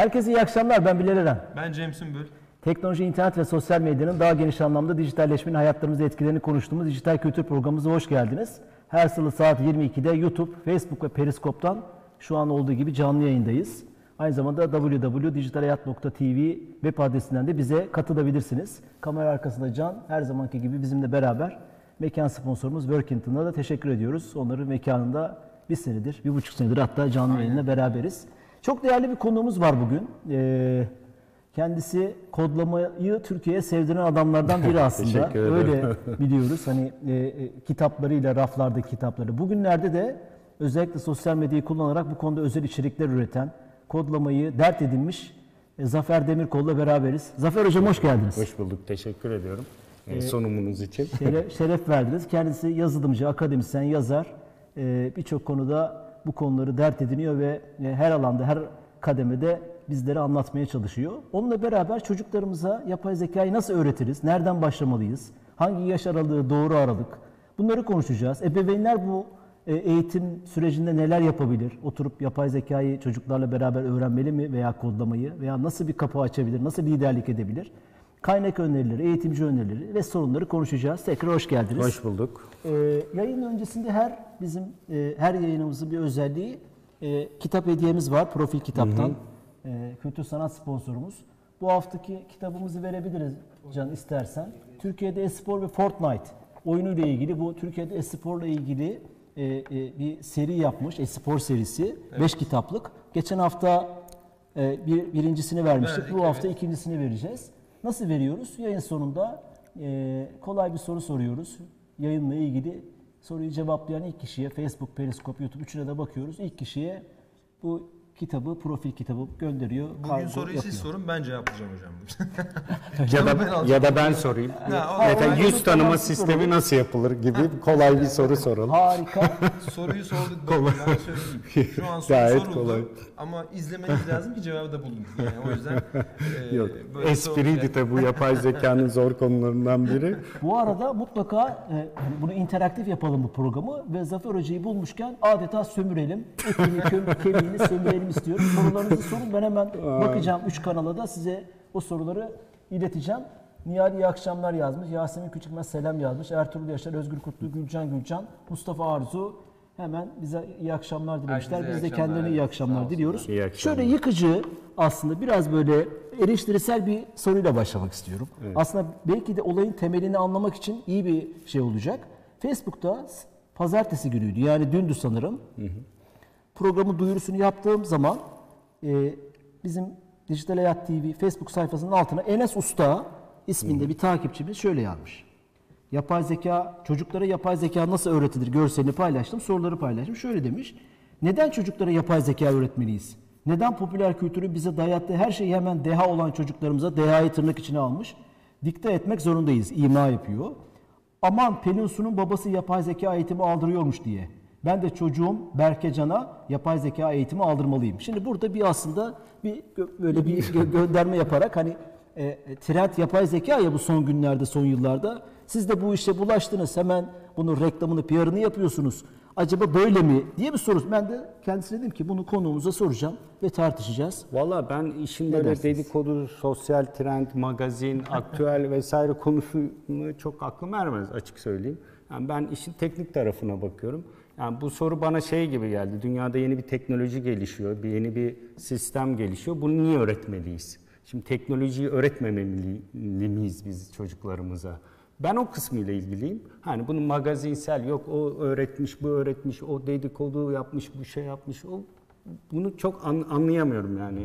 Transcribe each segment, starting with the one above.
Herkese iyi akşamlar. Ben Bilal Eren. Ben Cem Sümbül. Teknoloji, internet ve sosyal medyanın daha geniş anlamda dijitalleşmenin hayatlarımızda etkilerini konuştuğumuz dijital kültür programımıza hoş geldiniz. Her salı saat 22'de YouTube, Facebook ve Periskop'tan şu an olduğu gibi canlı yayındayız. Aynı zamanda www.dijitalhayat.tv web adresinden de bize katılabilirsiniz. Kamera arkasında Can her zamanki gibi bizimle beraber mekan sponsorumuz Workington'a da teşekkür ediyoruz. Onların mekanında bir senedir, bir buçuk senedir hatta canlı yayınla beraberiz. Çok değerli bir konuğumuz var bugün. Ee, kendisi kodlamayı Türkiye'ye sevdiren adamlardan biri aslında. Öyle biliyoruz. Hani e, e, kitaplarıyla, raflardaki kitapları. Bugünlerde de özellikle sosyal medyayı kullanarak bu konuda özel içerikler üreten, kodlamayı dert edinmiş e, Zafer Demirkol'la beraberiz. Zafer Hocam hoş geldiniz. Hoş bulduk. Teşekkür ediyorum e, sunumunuz için. Şeref, şeref verdiniz. Kendisi yazılımcı, akademisyen, yazar. Ee, Birçok konuda bu konuları dert ediniyor ve e, her alanda, her kademede bizlere anlatmaya çalışıyor. Onunla beraber çocuklarımıza yapay zekayı nasıl öğretiriz? Nereden başlamalıyız? Hangi yaş aralığı doğru aralık? Bunları konuşacağız. Ebeveynler bu e, eğitim sürecinde neler yapabilir? Oturup yapay zekayı çocuklarla beraber öğrenmeli mi veya kodlamayı veya nasıl bir kapı açabilir? Nasıl liderlik edebilir? Kaynak önerileri, eğitimci önerileri ve sorunları konuşacağız. Tekrar hoş geldiniz. Hoş bulduk. Ee, yayın öncesinde her bizim e, her yayınımızın bir özelliği e, kitap hediyemiz var profil kitaptan. E, kültür sanat sponsorumuz. Bu haftaki kitabımızı verebiliriz Can istersen. Türkiye'de espor ve Fortnite oyunuyla ilgili bu Türkiye'de esporla ilgili e, e, bir seri yapmış. Espor serisi. 5 kitaplık. Geçen hafta e, bir birincisini vermiştik. Verdik, bu hafta evet. ikincisini vereceğiz. Nasıl veriyoruz? Yayın sonunda e, kolay bir soru soruyoruz. Yayınla ilgili soruyu cevaplayan ilk kişiye Facebook, Periskop, YouTube üçüne de bakıyoruz. İlk kişiye bu kitabı, profil kitabı gönderiyor. Bugün kargo soruyu yapıyor. siz sorun ben cevaplayacağım hocam. Ya ben da alacağım. ya da ben sorayım. Ha, o- yüz tanıma sistemi nasıl yapılır gibi kolay bir soru soralım. Harika. Soruyu sorduk ben, ben söyleyeyim. Şu an soru Gayet soruldu kolay. ama izlemeniz lazım ki cevabı da bulun. Yani o yüzden e, Yok. böyle Espriydi de bu yapay zekanın zor konularından biri. bu arada mutlaka e, hani bunu interaktif yapalım bu programı ve Zafer Hoca'yı bulmuşken adeta sömürelim. Etini, kemiğini sömürelim istiyorum. Sorularınızı sorun. Ben hemen bakacağım. Üç kanala da size o soruları ileteceğim. Nihal iyi akşamlar yazmış. Yasemin Küçükmez selam yazmış. Ertuğrul Yaşar, Özgür Kutlu, Gülcan Gülcan, Mustafa Arzu hemen bize iyi akşamlar dilemişler. Herkese Biz de akşamlar. kendilerine iyi akşamlar diliyoruz. İyi akşamlar. Şöyle yıkıcı aslında biraz böyle eleştirisel bir soruyla başlamak istiyorum. Aslında belki de olayın temelini anlamak için iyi bir şey olacak. Facebook'ta pazartesi günüydü yani dündü sanırım. Programın duyurusunu yaptığım zaman e, bizim Dijital Hayat TV Facebook sayfasının altına Enes Usta isminde bir takipçimiz şöyle yazmış. Yapay zeka, çocuklara yapay zeka nasıl öğretilir görselini paylaştım, soruları paylaştım. Şöyle demiş, neden çocuklara yapay zeka öğretmeliyiz? Neden popüler kültürü bize dayattığı her şeyi hemen deha olan çocuklarımıza dehayı tırnak içine almış? Dikte etmek zorundayız, ima yapıyor. Aman Pelin Su'nun babası yapay zeka eğitimi aldırıyormuş diye. Ben de çocuğum Berke Can'a yapay zeka eğitimi aldırmalıyım. Şimdi burada bir aslında bir böyle bir gö- gönderme yaparak hani e, e, trend yapay zeka ya bu son günlerde, son yıllarda. Siz de bu işe bulaştınız. Hemen bunun reklamını, PR'ını yapıyorsunuz. Acaba böyle mi diye bir soru. Ben de kendisine dedim ki bunu konuğumuza soracağım ve tartışacağız. Valla ben işin böyle dersiniz? dedikodu, sosyal trend, magazin, aktüel vesaire konusunu çok aklım ermez açık söyleyeyim. Yani ben işin teknik tarafına bakıyorum. Yani bu soru bana şey gibi geldi. Dünyada yeni bir teknoloji gelişiyor, bir yeni bir sistem gelişiyor. Bunu niye öğretmeliyiz? Şimdi teknolojiyi öğretmemeli miyiz biz çocuklarımıza? Ben o kısmıyla ilgiliyim. Hani bunun magazinsel yok o öğretmiş, bu öğretmiş, o dedikodu yapmış, bu şey yapmış. O bunu çok an- anlayamıyorum yani.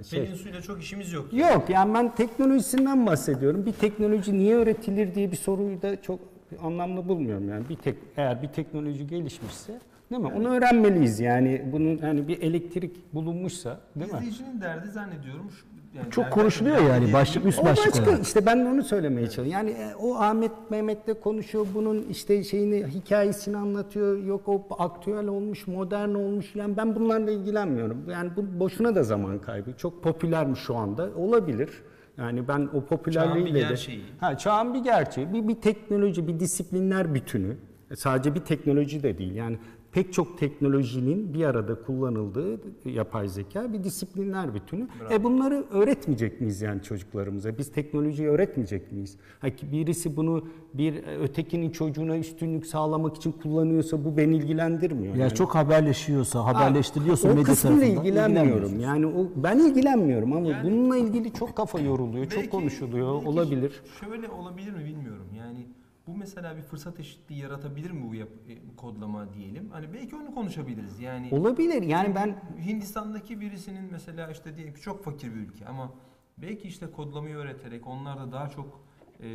Ee, şey. Pelin Su'yla çok işimiz yok. Yok yani ben teknolojisinden bahsediyorum. Bir teknoloji niye öğretilir diye bir soruyu da çok anlamlı bulmuyorum yani. Bir tek eğer bir teknoloji gelişmişse değil mi? Onu öğrenmeliyiz yani. Bunun hani bir elektrik bulunmuşsa değil mi? İzleyicinin derdi zannediyorum. Şu, yani Çok konuşuluyor yani derdi- başlık üst O başlık başka olarak. işte ben onu söylemeye çalışıyorum. Yani e, o Ahmet Mehmet'le konuşuyor bunun işte şeyini hikayesini anlatıyor. Yok o aktüel olmuş, modern olmuş. Yani ben bunlarla ilgilenmiyorum. Yani bu boşuna da zaman kaybı. Çok popülermiş şu anda. Olabilir. Yani ben o popülerliğiyle Çağın bir de... Ha, çağın bir gerçeği. Bir, bir teknoloji, bir disiplinler bütünü. E, Sadece bir teknoloji de değil. Yani pek çok teknolojinin bir arada kullanıldığı yapay zeka bir disiplinler bütünü. E bunları öğretmeyecek miyiz yani çocuklarımıza? Biz teknolojiyi öğretmeyecek miyiz? Ha ki birisi bunu bir e, ötekinin çocuğuna üstünlük sağlamak için kullanıyorsa bu beni ilgilendirmiyor. Ya Yani- çok haberleşiyorsa, haberleştiriliyorsa o medya kısmıyla tarafından ilgilenmiyorum. ilgilenmiyorsunuz. Yani o ben ilgilenmiyorum ama Yani- bununla ilgili çok kafa yoruluyor, çok Belki- konuşuluyor. belki olabilir. Şöyle olabilir mi bilmiyorum. Yani bu mesela bir fırsat eşitliği yaratabilir mi bu, yap- e, kodlama diyelim? Hani belki onu konuşabiliriz. Yani Olabilir. Yani ben Hindistan'daki birisinin mesela işte diyelim ki çok fakir bir ülke ama belki işte kodlamayı öğreterek onlar da daha çok e,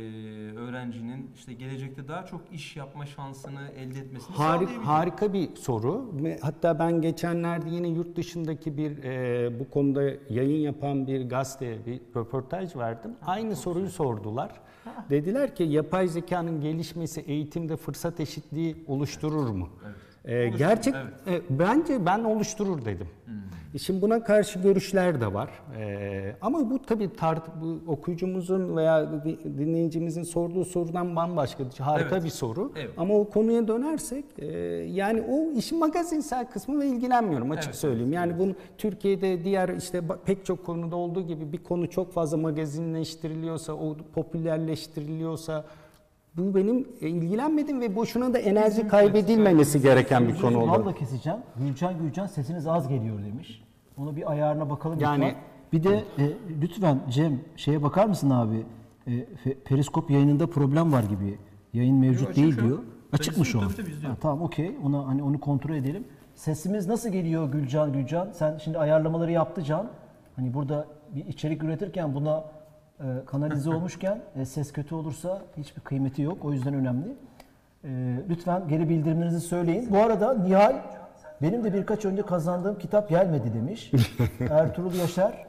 öğrencinin işte gelecekte daha çok iş yapma şansını elde etmesini Harik, sağlayabilir. harika bir soru. Ve Hatta ben geçenlerde yine yurt dışındaki bir e, bu konuda yayın yapan bir gazeteye bir röportaj verdim. Aynı soruyu sordular. Dediler ki yapay zekanın gelişmesi eğitimde fırsat eşitliği oluşturur mu? E, Oluşturur, gerçek evet. e, bence ben oluşturur dedim. E, Şimdi buna karşı görüşler de var. E, ama bu tabii tart bu okuyucumuzun veya di- dinleyicimizin sorduğu sorudan bambaşka. Harika Evet. bir soru. Evet. Ama o konuya dönersek e, yani o işin magazinsel kısmı ve ilgilenmiyorum açık Evet, söyleyeyim. Yani bunu Türkiye'de diğer işte pek çok konuda olduğu gibi bir konu çok fazla magazinleştiriliyorsa, o popülerleştiriliyorsa bu benim e, ilgilenmedim ve boşuna da enerji kaybedilmemesi gereken bir konu oldu. Valla keseceğim. Gülcan Gülcan sesiniz az geliyor demiş. Onu bir ayarına bakalım Yani- lütfen. Bir de e, lütfen Cem şeye bakar mısın abi? E, periskop yayınında problem var gibi. Yayın mevcut değil şu diyor. Açık mı şu an? Ha, tamam okey. Ona hani onu kontrol edelim. Sesimiz nasıl geliyor Gülcan Gülcan? Sen şimdi ayarlamaları yaptı Can. Hani burada bir içerik üretirken buna e, kanalize olmuşken e, ses kötü olursa hiçbir kıymeti yok. O yüzden önemli. E, lütfen geri bildirimlerinizi söyleyin. Bu arada Nihal benim de birkaç önce kazandığım kitap gelmedi demiş. Ertuğrul Yaşar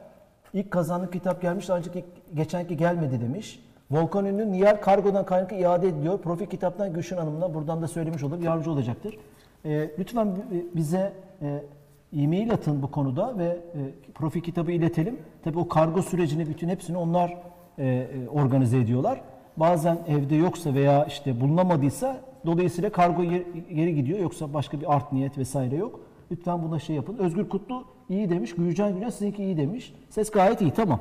ilk kazandığım kitap gelmiş ancak ilk- geçenki gelmedi demiş. Volkan Ünlü Nihal kargodan kaynaklı iade ediliyor. Profil kitaptan Gülşen Hanım'la buradan da söylemiş olur. Yardımcı olacaktır. E, lütfen bi- bize e, e-mail atın bu konuda ve e, profil kitabı iletelim. Tabii o kargo sürecini bütün hepsini onlar e, e, organize ediyorlar. Bazen evde yoksa veya işte bulunamadıysa dolayısıyla kargo geri gidiyor. Yoksa başka bir art niyet vesaire yok. Lütfen buna şey yapın. Özgür Kutlu iyi demiş. Gülcan Gülen sizinki iyi demiş. Ses gayet iyi tamam.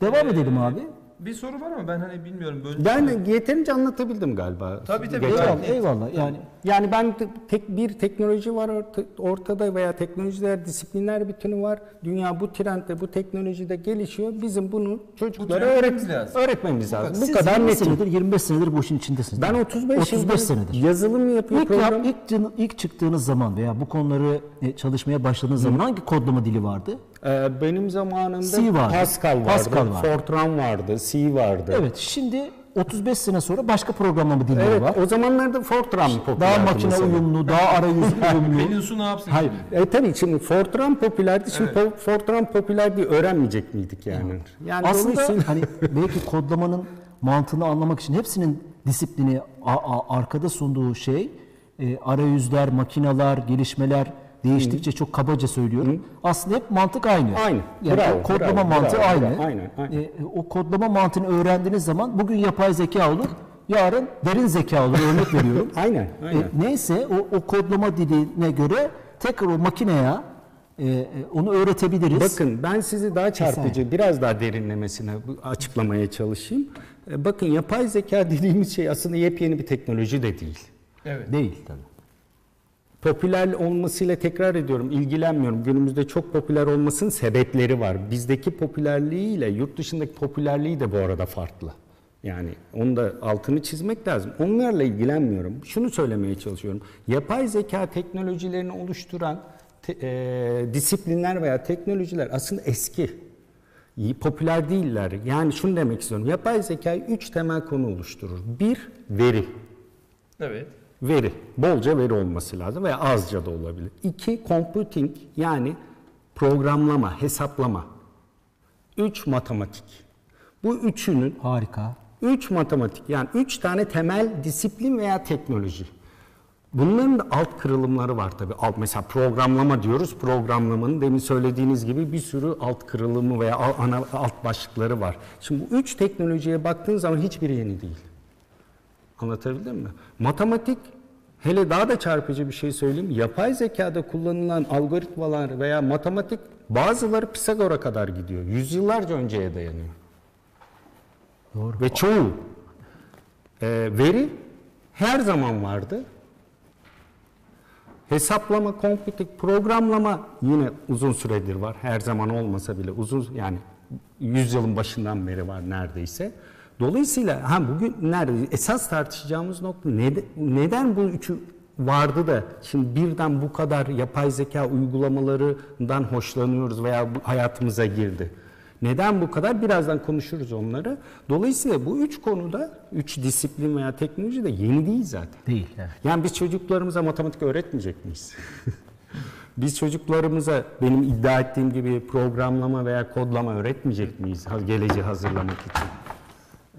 Devam edelim abi. Bir soru var ama ben hani bilmiyorum böyle. Ben yeterince anlatabildim galiba. Tabii, tabii. Geçen- Eyvallah, eyvallah. Yani Yani ben tek bir teknoloji var orta- ortada veya teknolojiler disiplinler bütünü var. Dünya bu trendde, bu teknolojide gelişiyor. Bizim bunu çocuklara trend öğret öğretmemiz lazım. öğretmemiz lazım. Bu siz kadar 20 net. senedir 25 senedir bu işin içindesiniz. Ben 35, 35 yıldır senedir. yazılım yapıyor İlk, program. yap, ilk, ilk çıktığınız zaman veya bu konuları e, çalışmaya başladığınız zaman hangi kodlama dili vardı? Ee, benim zamanımda C vardı. Pascal vardı, Pascal vardı. Fortran vardı, C vardı. Evet, şimdi 35 sene sonra başka programlama dilleri Evet, var. o zamanlarda Fortran popülerdi Daha makine mesela. uyumlu, daha arayüz uyumlu. Pelinsu ne yapsın? Hayır, e, tabii şimdi Fortran popülerdi. Şimdi po- Fortran popüler diye öğrenmeyecek miydik yani? Yani Aslında dolayısıyla- hani belki kodlamanın mantığını anlamak için hepsinin disiplini a- a- arkada sunduğu şey e, arayüzler, makineler, gelişmeler değiştikçe çok kabaca söylüyorum. Aslında hep mantık aynı. Aynı. Yani Bravo, o kodlama bravo, mantığı bravo, aynı. bravo. Aynen, aynen. E, o kodlama mantığını öğrendiğiniz zaman bugün yapay zeka olur, yarın derin zeka olur. Örnek veriyorum. Aynen, aynen. E, neyse o, o kodlama diline göre tekrar o makineye e, e, onu öğretebiliriz. Bakın ben sizi daha çarpıcı, biraz daha derinlemesine bu- açıklamaya çalışayım. E, Bakın yapay zeka dediğimiz şey aslında yepyeni bir teknoloji de değil. Evet. Değil tabii. Popüler olmasıyla tekrar ediyorum ilgilenmiyorum. Günümüzde çok popüler olmasının sebepleri var. Bizdeki popülerliğiyle yurt dışındaki popülerliği de bu arada farklı. Yani onu da altını çizmek lazım. Onlarla ilgilenmiyorum. Şunu söylemeye çalışıyorum. Yapay zeka teknolojilerini oluşturan te- e, disiplinler veya teknolojiler aslında eski. İyi, popüler değiller. Yani şunu demek istiyorum. Yapay zekayı üç temel konu oluşturur. Bir, veri. Evet. Veri. Bolca veri olması lazım veya azca da olabilir. İki, computing yani programlama, hesaplama. Üç, matematik. Bu üçünün Harika. Üç matematik yani üç tane temel disiplin veya teknoloji. Bunların da alt kırılımları var tabii. Alt, mesela programlama diyoruz. Programlamanın demin söylediğiniz gibi bir sürü alt kırılımı veya ana alt başlıkları var. Şimdi bu üç teknolojiye baktığın zaman hiçbiri yeni değil. Anlatabildim mi? Matematik Hele daha da çarpıcı bir şey söyleyeyim. Yapay zekada kullanılan algoritmalar veya matematik bazıları Pisagor'a kadar gidiyor. Yüzyıllarca önceye dayanıyor. Doğru. Ve çoğu e, veri her zaman vardı. Hesaplama, komputik, programlama yine uzun süredir var. Her zaman olmasa bile uzun yani yüzyılın başından beri var neredeyse. Dolayısıyla ha bugün nerede esas tartışacağımız nokta nede- neden bu üçü vardı da şimdi birden bu kadar yapay zeka uygulamalarından hoşlanıyoruz veya bu hayatımıza girdi. Neden bu kadar? Birazdan konuşuruz onları. Dolayısıyla bu üç konuda, üç disiplin veya teknoloji de yeni değil zaten. Değil. Evet. Yani biz çocuklarımıza matematik öğretmeyecek miyiz? biz çocuklarımıza benim iddia ettiğim gibi programlama veya kodlama öğretmeyecek miyiz geleceği hazırlamak için?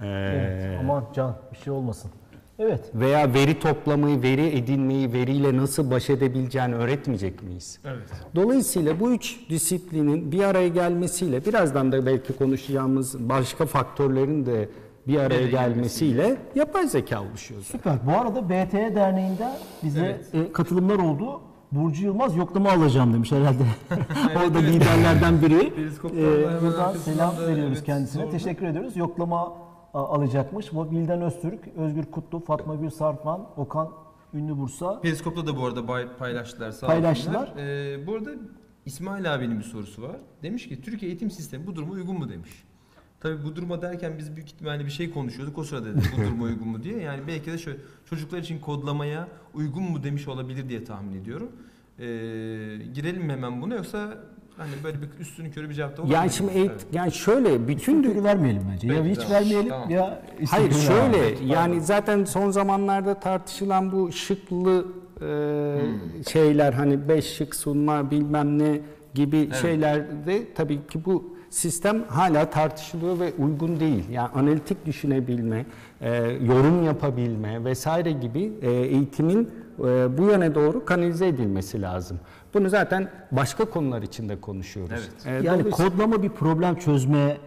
Ee, Evet. Aman can bir şey olmasın. Evet. veya veri toplamayı, veri edinmeyi, veriyle nasıl baş edebileceğini öğretmeyecek miyiz? Evet. Dolayısıyla bu üç disiplinin bir araya gelmesiyle, birazdan da belki konuşacağımız başka faktörlerin de bir araya gelmesiyle yapay zeka oluşuyor. zaten. Süper. Bu arada BTE Derneği'nde bize e, katılımlar oldu. Burcu Yılmaz yoklama alacağım demiş herhalde. o da liderlerden biri. Ee, buradan selam veriyoruz evet, kendisine. sordu. Teşekkür ediyoruz. Yoklama alacakmış. Bu Bilden Öztürk, Özgür Kutlu, Fatma Gül Sarpan, Okan Ünlü Bursa. Periskop'ta da bu arada paylaştılar. Sağ Paylaştılar. olsunlar. Ee, bu arada İsmail abinin bir sorusu var. Demiş ki Türkiye eğitim sistemi bu duruma uygun mu demiş. Tabii bu duruma derken biz büyük ihtimalle bir şey konuşuyorduk. O sırada dedi bu duruma uygun mu diye. Yani belki de şöyle çocuklar için kodlamaya uygun mu demiş olabilir diye tahmin ediyorum. Ee, girelim hemen buna yoksa hani böyle bir üstünü körü bir cevap da olur? Yani şimdi eğit, Evet. yani şöyle bütün dü- vermeyelim bence. ya hiç tamam. vermeyelim Tamam. ya Hayır şöyle yani zaten son zamanlarda tartışılan bu şıklı e, şeyler hani beş şık sunma bilmem ne gibi şeylerde tabii ki bu sistem hala tartışılıyor ve uygun değil. Yani analitik düşünebilme, e, yorum yapabilme vesaire gibi e, eğitimin e, bu yöne doğru kanalize edilmesi lazım. Bunu zaten başka konular içinde konuşuyoruz. Evet. E, Yani dolayısıyla- kodlama bir problem çözmeye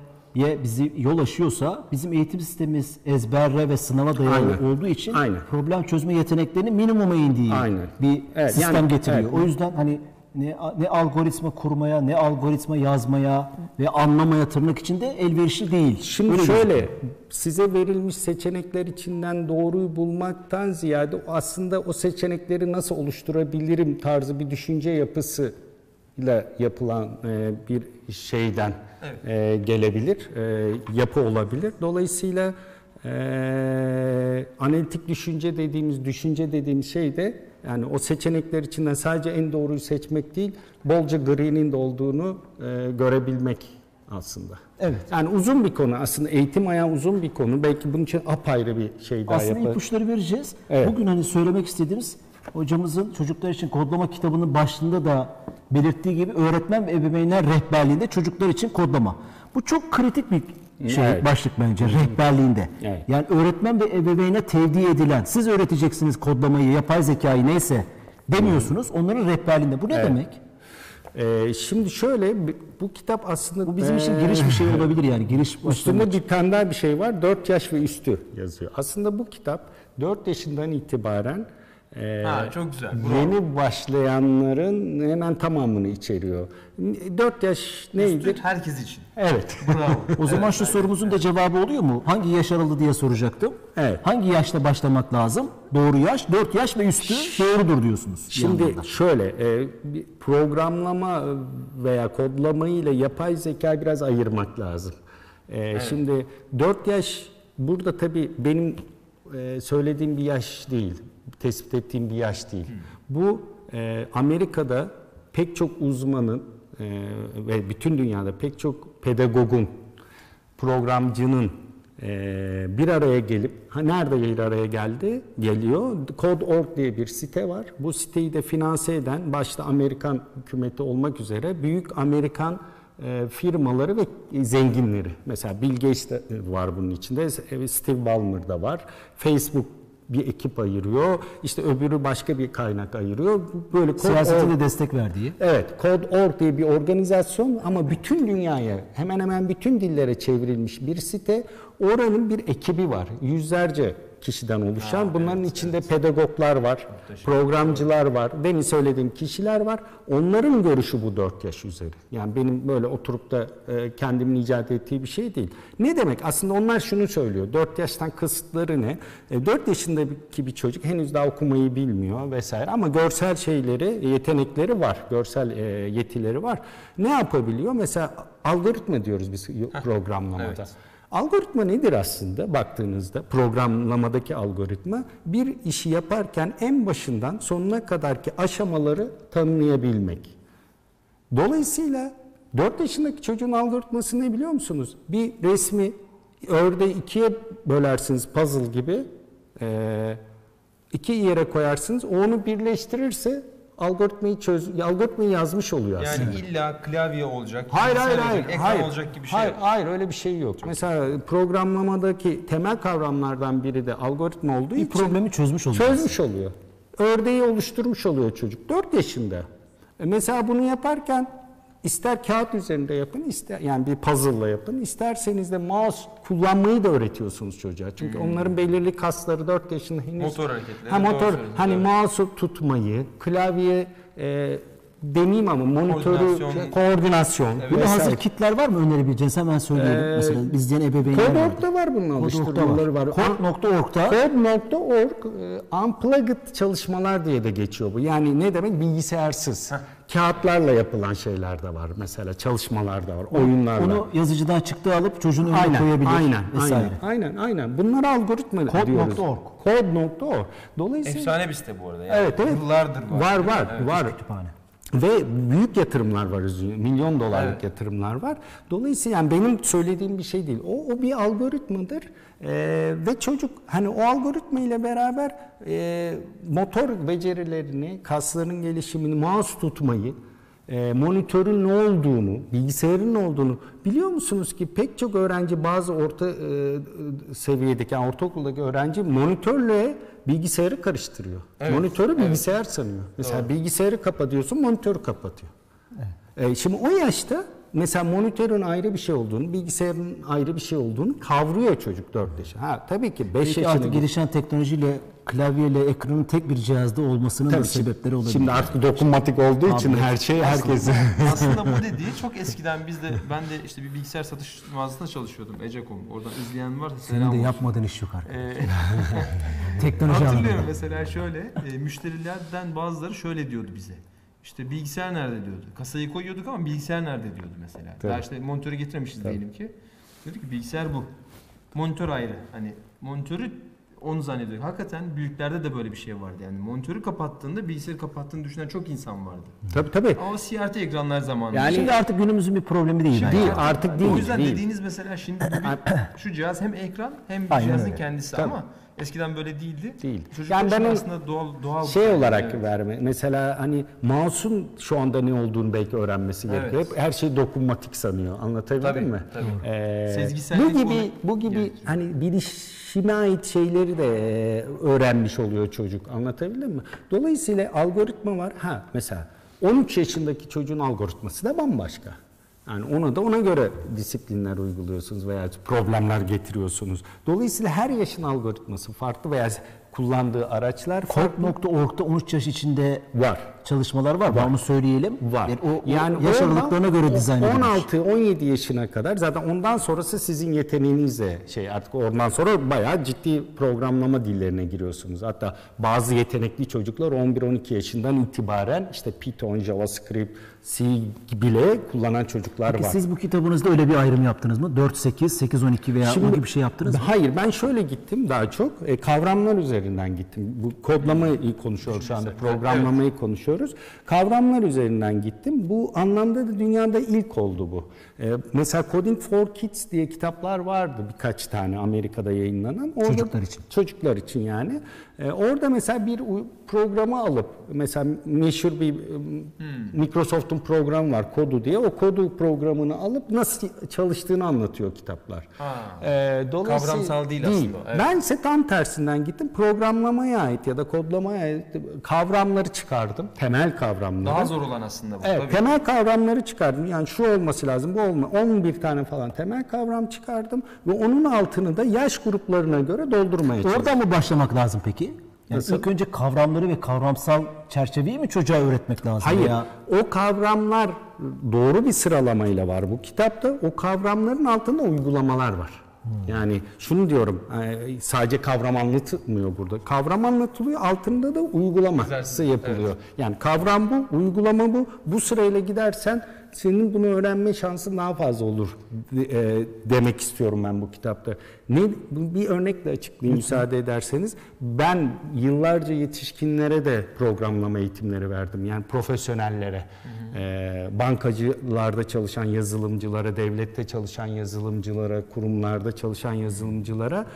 bizi yol açıyorsa bizim eğitim sistemimiz ezberle ve sınava dayalı Aynen. olduğu için Aynen. problem çözme yeteneklerinin minimuma indiği Aynen. bir Evet, sistem yani- getiriyor. evet. O yüzden hani ne, ne algoritma kurmaya ne algoritma yazmaya ve anlamaya tırnak içinde elverişli değil. Şimdi Öyle şöyle gözüküyor. size verilmiş seçenekler içinden doğruyu bulmaktan ziyade aslında o seçenekleri nasıl oluşturabilirim tarzı bir düşünce yapısıyla yapılan e, bir şeyden Evet. e, gelebilir, e, yapı olabilir. Dolayısıyla e, analitik düşünce dediğimiz, düşünce dediğimiz şey de yani o seçenekler içinden sadece en doğruyu seçmek değil, bolca gri'nin de olduğunu e, görebilmek aslında. Evet. Yani uzun bir konu aslında eğitim ayağı uzun bir konu. Belki bunun için apayrı bir şey daha Aslında yaparız. ipuçları vereceğiz. Evet. Bugün hani söylemek istediğimiz hocamızın çocuklar için kodlama kitabının başlığında da belirttiği gibi öğretmen ve ebeveynler rehberliğinde çocuklar için kodlama. Bu çok kritik bir şey Evet. başlık bence rehberliğinde. Evet. Yani öğretmen ve ebeveyne tevdi edilen siz öğreteceksiniz kodlamayı, yapay zekayı neyse demiyorsunuz. Onların rehberliğinde. Bu ne Evet. demek? Ee, şimdi şöyle bu- kitap aslında Bu bizim için ee, giriş bir şey olabilir yani. Giriş Üstünde bir tane daha bir şey var. 4 yaş ve üstü yazıyor. Aslında bu kitap 4 yaşından itibaren ee, Ha, çok güzel. Bravo. yeni başlayanların hemen tamamını içeriyor. 4 yaş neydir? Üstün herkes için. Evet. Bravo. O zaman şu sorumuzun da cevabı oluyor mu? Hangi yaş aralığı diye soracaktım. Evet. Hangi yaşta başlamak lazım? Doğru yaş, 4 yaş ve üstü doğrudur diyorsunuz. Şimdi şöyle e, programlama veya kodlamayı ile yapay zeka biraz ayırmak lazım. E, Şimdi 4 yaş burada tabii benim e, söylediğim bir yaş değil, tespit ettiğim bir yaş değil. Bu e, Amerika'da pek çok uzmanın e, ve bütün dünyada pek çok pedagogun, programcının e, bir araya gelip ha nerede bir araya geldi? Geliyor. Code.org diye bir site var. Bu siteyi de finanse eden başta Amerikan hükümeti olmak üzere büyük Amerikan e, firmaları ve zenginleri. Mesela Bill Gates de var bunun içinde. Steve Ballmer da var. Facebook bir ekip ayırıyor. İşte öbürü başka bir kaynak ayırıyor. Böyle Code.org Siyasete de destek verdiği. Evet, Code.org diye bir organizasyon ama bütün dünyaya, hemen hemen bütün dillere çevrilmiş bir site. Oranın bir ekibi var. Yüzlerce kişiden oluşan. Bunların içinde pedagoglar var, programcılar var, demin söylediğim kişiler var. Onların görüşü bu 4 yaş üzeri. Yani benim böyle oturup da e, kendimin icat ettiği bir şey değil. Ne demek? Aslında onlar şunu söylüyor. 4 yaştan kısıtları ne? E, 4 yaşındaki bir çocuk henüz daha okumayı bilmiyor vesaire ama görsel şeyleri, yetenekleri var. Görsel e, yetileri var. Ne yapabiliyor? Mesela algoritma diyoruz biz programlamada. evet. Algoritma nedir aslında baktığınızda programlamadaki algoritma bir işi yaparken en başından sonuna kadarki aşamaları tanımlayabilmek. Dolayısıyla 4 yaşındaki çocuğun algoritması ne biliyor musunuz? Bir resmi ördeği ikiye bölersiniz puzzle gibi eee, iki yere koyarsınız o onu birleştirirse algoritmayı çöz algoritmayı yazmış oluyor aslında. Yani illa klavye olacak, Hayır hayır hayır. olacak, ekran hayır. olacak gibi bir şey hayır, yok. hayır öyle bir şey yok. Mesela programlamadaki temel kavramlardan biri de algoritma olduğu Bir için problemi çözmüş oluyor. çözmüş oluyor. Ördeği oluşturmuş oluyor çocuk 4 yaşında. E mesela bunu yaparken ister kağıt üzerinde yapın, ister yani bir puzzle'la yapın, isterseniz de mouse kullanmayı da öğretiyorsunuz çocuğa. Çünkü onların belirli kasları 4 yaşında henüz Hmm. Motor hareketleri, Ha motor hani mouse'u tutmayı, klavye e, demeyeyim ama monitörü Koordinasyon. şey, koordinasyon. Evet. Böyle hazır kitler var mı önerebileceğiniz? Hemen söyleyelim. Ee, Mesela izleyen ebeveynler var. Code.org'da var bunun alıştırmaları var. Code.org'da Code.org e, unplugged çalışmalar diye de geçiyor bu. Yani ne demek? Bilgisayarssız. Kağıtlarla yapılan şeyler de var mesela çalışmalar da var, oyunlarla. onu yazıcıdan çıktı alıp çocuğun önüne aynen, koyabilir aynen, vesaire. aynen, aynen, aynen. Bunlar algoritma Code.org. diyoruz. Code.org. Dolayısıyla Efsane bir site bu arada. Yani. Evet, evet. Yıllardır var. Var var Evet. var. Kütüphane. Ve büyük yatırımlar var. Milyon dolarlık Evet. yatırımlar var. Dolayısıyla yani benim söylediğim bir şey değil. O, o bir algoritmadır. Ee, ve çocuk hani o algoritma ile beraber e, motor becerilerini, kasların gelişimini, mouse tutmayı, e, monitörün ne olduğunu, bilgisayarın ne olduğunu biliyor musunuz ki pek çok öğrenci bazı orta e, seviyedeki yani ortaokuldaki öğrenci monitörle bilgisayarı karıştırıyor. Evet, Monitörü bilgisayar sanıyor. Mesela bilgisayarı kapatıyorsun, monitörü kapatıyor. E, şimdi o yaşta mesela monitörün ayrı bir şey olduğunu, bilgisayarın ayrı bir şey olduğunu kavruyor çocuk 4 yaşında. Ha tabii ki 5 Belki yaşında artık gelişen teknolojiyle klavyeyle ekranın tek bir cihazda olmasının da Tabii, sebepleri olabilir. Şimdi artık dokunmatik olduğu için her şey herkese. Aslında bu dediği çok eskiden biz de ben de işte bir bilgisayar satış mağazasında çalışıyordum Ececom. Oradan izleyen varsa Senin selam de olsun. yapmadığın iş yok artık. Ee, Teknoloji hatırlıyorum alanında. mesela şöyle e, müşterilerden bazıları şöyle diyordu bize. İşte bilgisayar nerede diyordu. Kasayı koyuyorduk ama bilgisayar nerede diyordu mesela. Tabii. Daha işte monitörü getiremişiz diyelim ki. Diyordu ki bilgisayar bu. Monitör ayrı. Hani monitörü onu zannediyor. Hakikaten büyüklerde de böyle bir şey vardı. Yani monitörü kapattığında bilgisayarı kapattığını düşünen çok insan vardı. tabii tabii. Ama CRT ekranlar zamanında. Yani- Şimdi artık günümüzün bir problemi değil. Değil, bence. artık değil. o yüzden değil. dediğiniz mesela şimdi şu cihaz hem ekran hem Aynen cihazın öyle. kendisi Tabii. ama eskiden böyle değildi. Değil. Çocuklar Yani ben aslında doğal doğal şey bir olarak Evet. verme. Mesela hani mouse'un şu anda ne olduğunu belki öğrenmesi Evet. gerekiyor. Hep her şey dokunmatik sanıyor. Anlatabildim Tabii, mi? tabii. Ee, Sezgisellik bu gibi bu gibi gerekiyor. hani bilişime ait şeyleri de e, öğrenmiş oluyor çocuk. Anlatabildim mi? Dolayısıyla algoritma var. Ha mesela 13 yaşındaki çocuğun algoritması da bambaşka. Yani ona da ona göre disiplinler uyguluyorsunuz veya problemler getiriyorsunuz. Dolayısıyla her yaşın algoritması farklı veya kullandığı araçlar farklı. Code.org'da 13 yaş içinde Var. Çalışmalar var. Var. Onu söyleyelim. Var. Yani o, yani yaş aralıklarına göre dizayn edilmiş. 16-17 yaşına kadar zaten ondan sonrası sizin yeteneğinizle şey artık oradan sonra bayağı ciddi programlama dillerine giriyorsunuz. Hatta bazı yetenekli çocuklar 11-12 yaşından itibaren işte Python, JavaScript, C bile kullanan çocuklar Peki var. siz bu kitabınızda öyle bir ayrım yaptınız mı? 4-8, 8-12 veya o gibi bir şey yaptınız mı? Hayır ben şöyle gittim daha çok e, kavramlar üzerinden gittim. Bu kodlamayı konuşuyoruz şu anda programlamayı konuşuyoruz. Kavramlar üzerinden gittim. Bu anlamda da dünyada ilk oldu bu. E, mesela Coding for Kids diye kitaplar vardı birkaç tane Amerika'da yayınlanan. Orada- Çocuklar için. Çocuklar için yani. E, orada mesela bir programı alıp mesela meşhur bir e, Microsoft'un programı var kodu diye. O kodu programını alıp nasıl çalıştığını anlatıyor kitaplar. Ha. Ee, dolayısıyla Kavramsal değil aslında, evet. Ben ise tam tersinden gittim. Programlamaya ait ya da kodlamaya ait kavramları çıkardım. temel kavramları. Daha zor olan aslında bu. Evet, tabii. temel kavramları çıkardım. Yani şu olması lazım, bu olma. 11 tane falan temel kavram çıkardım ve onun altını da yaş gruplarına göre doldurmaya çalıştım. Oradan mı başlamak lazım peki? Yani Nasıl? ilk önce kavramları ve kavramsal çerçeveyi mi çocuğa öğretmek lazım? Hayır, Ya? o kavramlar doğru bir sıralamayla var bu kitapta. O kavramların altında uygulamalar var. Yani şunu diyorum, e, sadece kavram anlatılmıyor burada. Kavram anlatılıyor, altında da uygulaması yapılıyor. Yani kavram bu, uygulama bu. Bu sırayla gidersen senin bunu öğrenme şansın daha fazla olur e, demek istiyorum ben bu kitapta. Ne bir örnekle açıklayayım müsaade ederseniz. Ben yıllarca yetişkinlere de programlama eğitimleri verdim. Yani profesyonellere, e, bankacılarda çalışan yazılımcılara, devlette çalışan yazılımcılara, kurumlarda çalışan yazılımcılara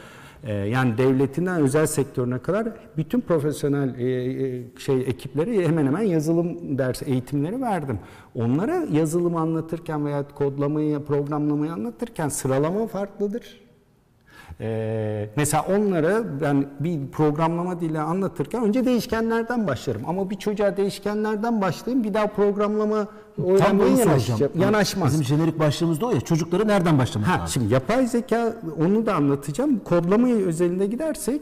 e, yani devletinden özel sektörüne kadar bütün profesyonel e, e, şey ekiplere hemen hemen yazılım ders eğitimleri verdim. Onlara yazılım anlatırken veya kodlamayı, programlamayı anlatırken sıralama farklıdır. Ee, mesela onlara ben bir programlama dili anlatırken önce değişkenlerden başlarım. Ama bir çocuğa değişkenlerden başlayayım bir daha programlama öğrenmeye yanaşacak, yanaşmaz. Bizim jenerik başlığımız da o ya. Çocuklara nereden başlamak Ha, lazım? şimdi yapay zeka onu da anlatacağım. Kodlamayı özelinde gidersek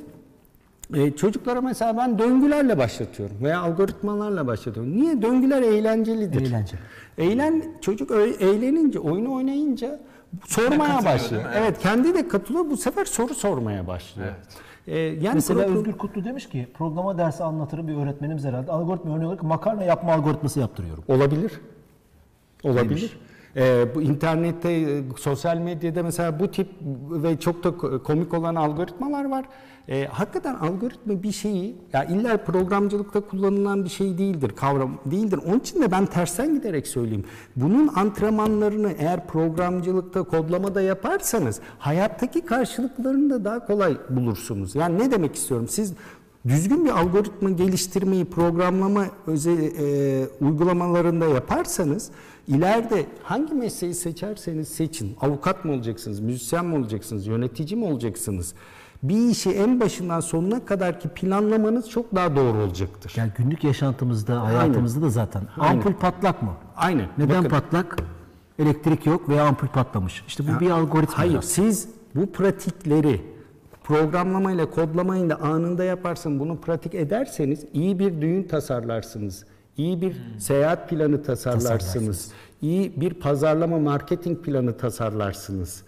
e, çocuklara mesela ben döngülerle başlatıyorum veya algoritmalarla başlatıyorum. Niye? Döngüler eğlencelidir. Eğlenceli. Eğlen çocuk eğlenince, oyunu oynayınca sormaya başlıyor. Evet, kendi de katılıyor. Bu sefer soru sormaya başlıyor. E, yani Mesela pro- Özgür Kutlu demiş ki programa dersi anlatırım bir öğretmenimiz herhalde. Algoritma örneği olarak makarna yapma algoritması yaptırıyorum. Olabilir. Olabilir. Ee, bu internette, e, sosyal medyada mesela bu tip ve çok da ko- komik olan algoritmalar var. Ee, hakikaten algoritma bir şeyi, ya illa programcılıkta kullanılan bir şey değildir, kavram değildir. Onun için de ben tersten giderek söyleyeyim. Bunun antrenmanlarını eğer programcılıkta, kodlamada yaparsanız hayattaki karşılıklarını da daha kolay bulursunuz. Yani ne demek istiyorum? Siz Düzgün bir algoritma geliştirmeyi programlama özel e, uygulamalarında yaparsanız ileride hangi mesleği seçerseniz seçin. Avukat mı olacaksınız, müzisyen mi olacaksınız, yönetici mi olacaksınız? Bir işi en başından sonuna kadar ki planlamanız çok daha doğru olacaktır. Yani günlük yaşantımızda, hayatımızda da zaten. Aynen. Ampul patlak mı? Aynen. Neden Bakın. patlak? Elektrik yok veya ampul patlamış. İşte bu bir algoritma. Hayır, biraz. siz bu pratikleri programlamayla, kodlamayla anında yaparsın, bunu pratik ederseniz iyi bir düğün tasarlarsınız. İyi bir seyahat planı tasarlarsınız. Tasarlarsınız. iyi bir pazarlama, marketing planı tasarlarsınız.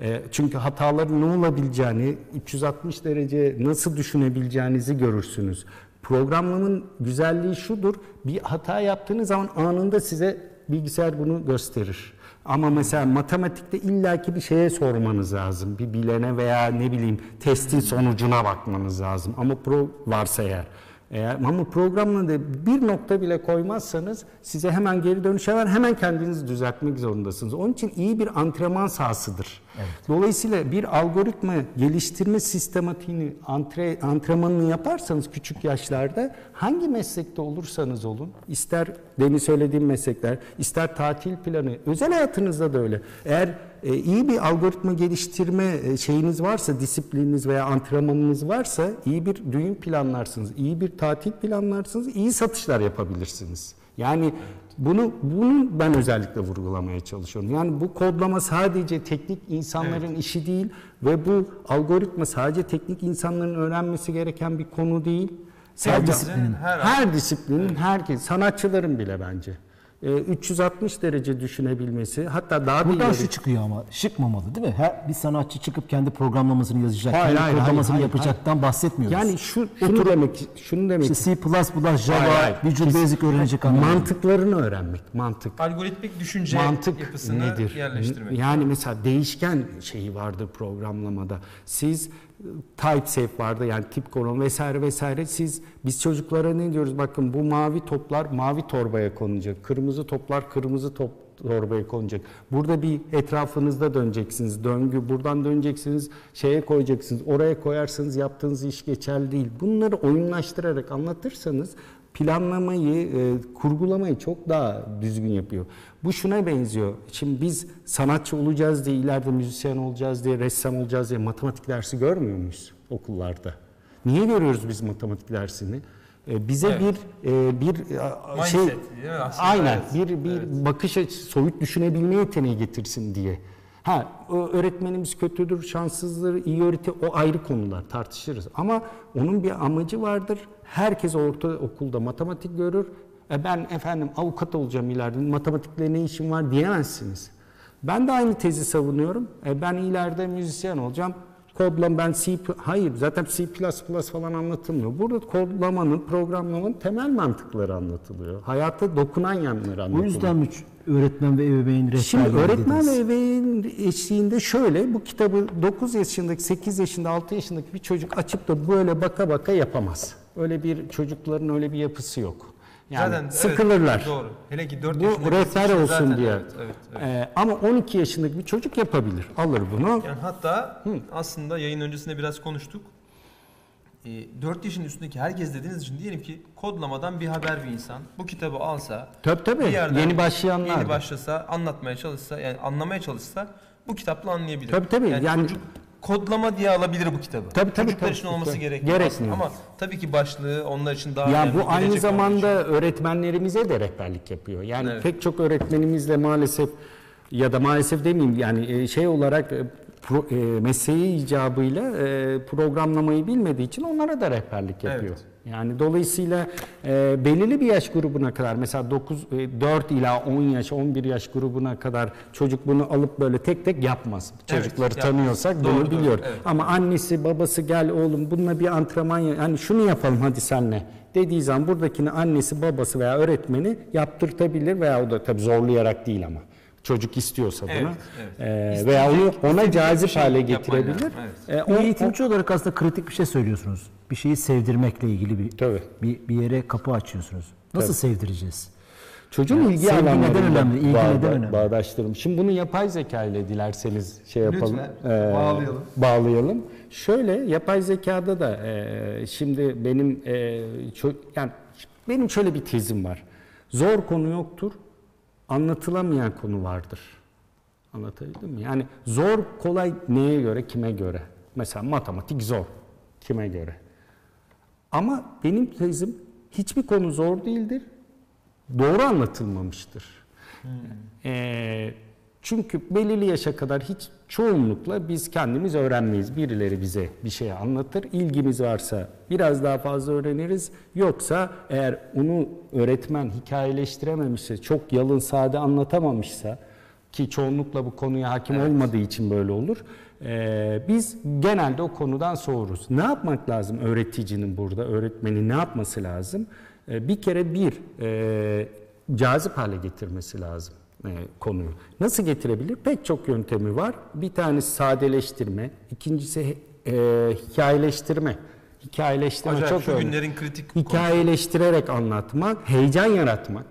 E, çünkü hataların ne olabileceğini, 360 derece nasıl düşünebileceğinizi görürsünüz. Programlamanın güzelliği şudur, bir hata yaptığınız zaman anında size bilgisayar bunu gösterir. Ama mesela matematikte illaki bir şeye sormanız lazım. Bir bilene veya ne bileyim testin sonucuna bakmanız lazım. Ama pro varsa eğer. Eğer ama programla da bir nokta bile koymazsanız size hemen geri dönüş var. Hemen kendinizi düzeltmek zorundasınız. Onun için iyi bir antrenman sahasıdır. Dolayısıyla bir algoritma geliştirme sistematiğini, antre, antrenmanını yaparsanız küçük yaşlarda hangi meslekte olursanız olun, ister demin söylediğim meslekler, ister tatil planı, özel hayatınızda da öyle. Eğer e, iyi bir algoritma geliştirme e, şeyiniz varsa, disiplininiz veya antrenmanınız varsa iyi bir düğün planlarsınız, iyi bir tatil planlarsınız, iyi satışlar yapabilirsiniz. Yani bunu bunu ben özellikle vurgulamaya çalışıyorum. Yani bu kodlama sadece teknik insanların işi değil ve bu algoritma sadece teknik insanların öğrenmesi gereken bir konu değil. Sadece disiplinin her her disiplinin herkes sanatçıların bile bence. E, 360 derece düşünebilmesi hatta daha da Buradan ileri- şu çıkıyor ama şıkmamalı değil mi? Her bir sanatçı çıkıp kendi programlamasını yazacak, Hayır, kendi hayır, kodlamasını hayır, yapacaktan bahsetmiyoruz. yani şu şunu demek şunu demek işte C++, Java, Hayır, hayır. Visual Basic öğrenecek anlamında. mantıklarını öğrenmek, mantık. Algoritmik düşünce mantık yapısını nedir? yerleştirmek. Yani mesela değişken şeyi vardır programlamada. Siz e, type safe vardı yani tip kolon vesaire vesaire. Siz biz çocuklara ne diyoruz? Bakın bu mavi toplar mavi torbaya konacak. Kırmızı toplar kırmızı top torbaya konacak. Burada bir etrafınızda döneceksiniz. Döngü buradan döneceksiniz. Şeye koyacaksınız. Oraya koyarsanız yaptığınız iş geçerli değil. Bunları oyunlaştırarak anlatırsanız planlamayı, e, kurgulamayı çok daha düzgün yapıyor. Bu şuna benziyor. Şimdi biz sanatçı olacağız diye, ileride müzisyen olacağız diye, ressam olacağız diye matematik dersi görmüyor muyuz okullarda? Niye görüyoruz biz matematik dersini? E, bize Evet. bir e, bir e, şey Mindset, aslında? aynen Evet, bir bir bakış açısı soyut düşünebilme yeteneği getirsin diye. Ha öğretmenimiz kötüdür, şanssızdır, iyi öğreti o ayrı konular tartışırız. Ama onun bir amacı vardır. Herkes orta okulda matematik görür. E ben efendim avukat olacağım ileride. Matematikle ne işim var diyemezsiniz. Ben de aynı tezi savunuyorum. E ben ileride müzisyen olacağım. Kodlama ben C hayır zaten C++ falan anlatılmıyor. Burada kodlamanın, programlamanın temel mantıkları anlatılıyor. Hayata dokunan yanları O anlatılıyor. yüzden mi öğretmen ve ebeveyn rehberliği Şimdi öğretmen dediniz? ve ebeveyn eşliğinde şöyle bu kitabı 9 yaşındaki, 8 yaşında, 6 yaşındaki bir çocuk açıp da böyle baka baka yapamaz. Öyle bir çocukların öyle bir yapısı yok. Yani Zaten evet, sıkılırlar. doğru. Hele ki 4 Bu rehber olsun zaten, diye. Evet, evet, evet. Ee, ama 12 yaşındaki bir çocuk yapabilir. Alır bunu. Yani hatta aslında yayın öncesinde biraz konuştuk. E, 4 yaşın üstündeki herkes dediğiniz için diyelim ki kodlamadan bir haber bir insan bu kitabı alsa Tabii tabii. bir yerden Yeni başlayanlar. yeni başlasa anlatmaya çalışsa yani anlamaya çalışsa bu kitapla anlayabilir. Tabii, tabii. Yani, Yani- çocuk kodlama diye alabilir bu kitabı. Tabii, tabii, Çocuklar tabii. için olması gerekmiyor. Gerekmiyor. Ama tabii ki başlığı onlar için daha Ya önemli. bu aynı zamanda öğretmenlerimize de rehberlik yapıyor. Yani Evet. pek çok öğretmenimizle maalesef ya da maalesef demeyeyim yani e, şey olarak e, pro- e, mesleği icabıyla e, programlamayı bilmediği için onlara da rehberlik yapıyor. Evet. Yani dolayısıyla e, belirli bir yaş grubuna kadar mesela 9 e, 4 ila 10 yaş 11 yaş grubuna kadar çocuk bunu alıp böyle tek tek yapmaz. Evet, Çocukları yapmaz. tanıyorsak Doğru, bunu doğru, biliyor. evet. Ama annesi babası gel oğlum bununla bir antrenman ya- hani şunu yapalım hadi senle dediği zaman buradakini annesi babası veya öğretmeni yaptırtabilir veya o da tabii zorlayarak değil ama çocuk istiyorsa bunu Evet, evet. İsteyecek- veya onu ona cazip şey hale getirebilir. lazım, evet. Bir o- eğitimci olarak aslında kritik bir şey söylüyorsunuz. Bir şeyi sevdirmekle ilgili bir Tabii. bir, bir yere kapı açıyorsunuz. Nasıl sevdireceğiz? Çocuğun ilgi sevgi neden önemli, ilgi bağda- neden önemli? bağdaştıralım. Şimdi bunu yapay zeka ile dilerseniz şey yapalım. Lütfen, bağlayalım. Bağlayalım. Şöyle yapay zekada da e, şimdi benim e, ço- yani benim şöyle bir tezim var. Zor konu yoktur. Anlatılamayan konu vardır. Anlatabildim mi? Yani zor kolay neye göre, kime göre? Mesela matematik zor. Kime göre? Ama benim tezim hiçbir konu zor değildir. Doğru anlatılmamıştır. Ee, çünkü belirli yaşa kadar hiç çoğunlukla biz kendimiz öğrenmeyiz. Birileri bize bir şey anlatır. İlgimiz varsa biraz daha fazla öğreniriz. Yoksa eğer onu öğretmen hikayeleştirememişse, çok yalın sade anlatamamışsa ki çoğunlukla bu konuya hakim olmadığı için böyle olur. ee, biz genelde o konudan soğuruz. Ne yapmak lazım öğreticinin burada, öğretmenin ne yapması lazım? Ee, bir kere bir, e, cazip hale getirmesi lazım konuyu. Nasıl getirebilir? Pek çok yöntemi var. Bir tanesi sadeleştirme, ikincisi e, hikayeleştirme. Hikayeleştirme Acayip çok şu önemli. günlerin kritik konusu. Hikayeleştirerek anlatmak, heyecan yaratmak.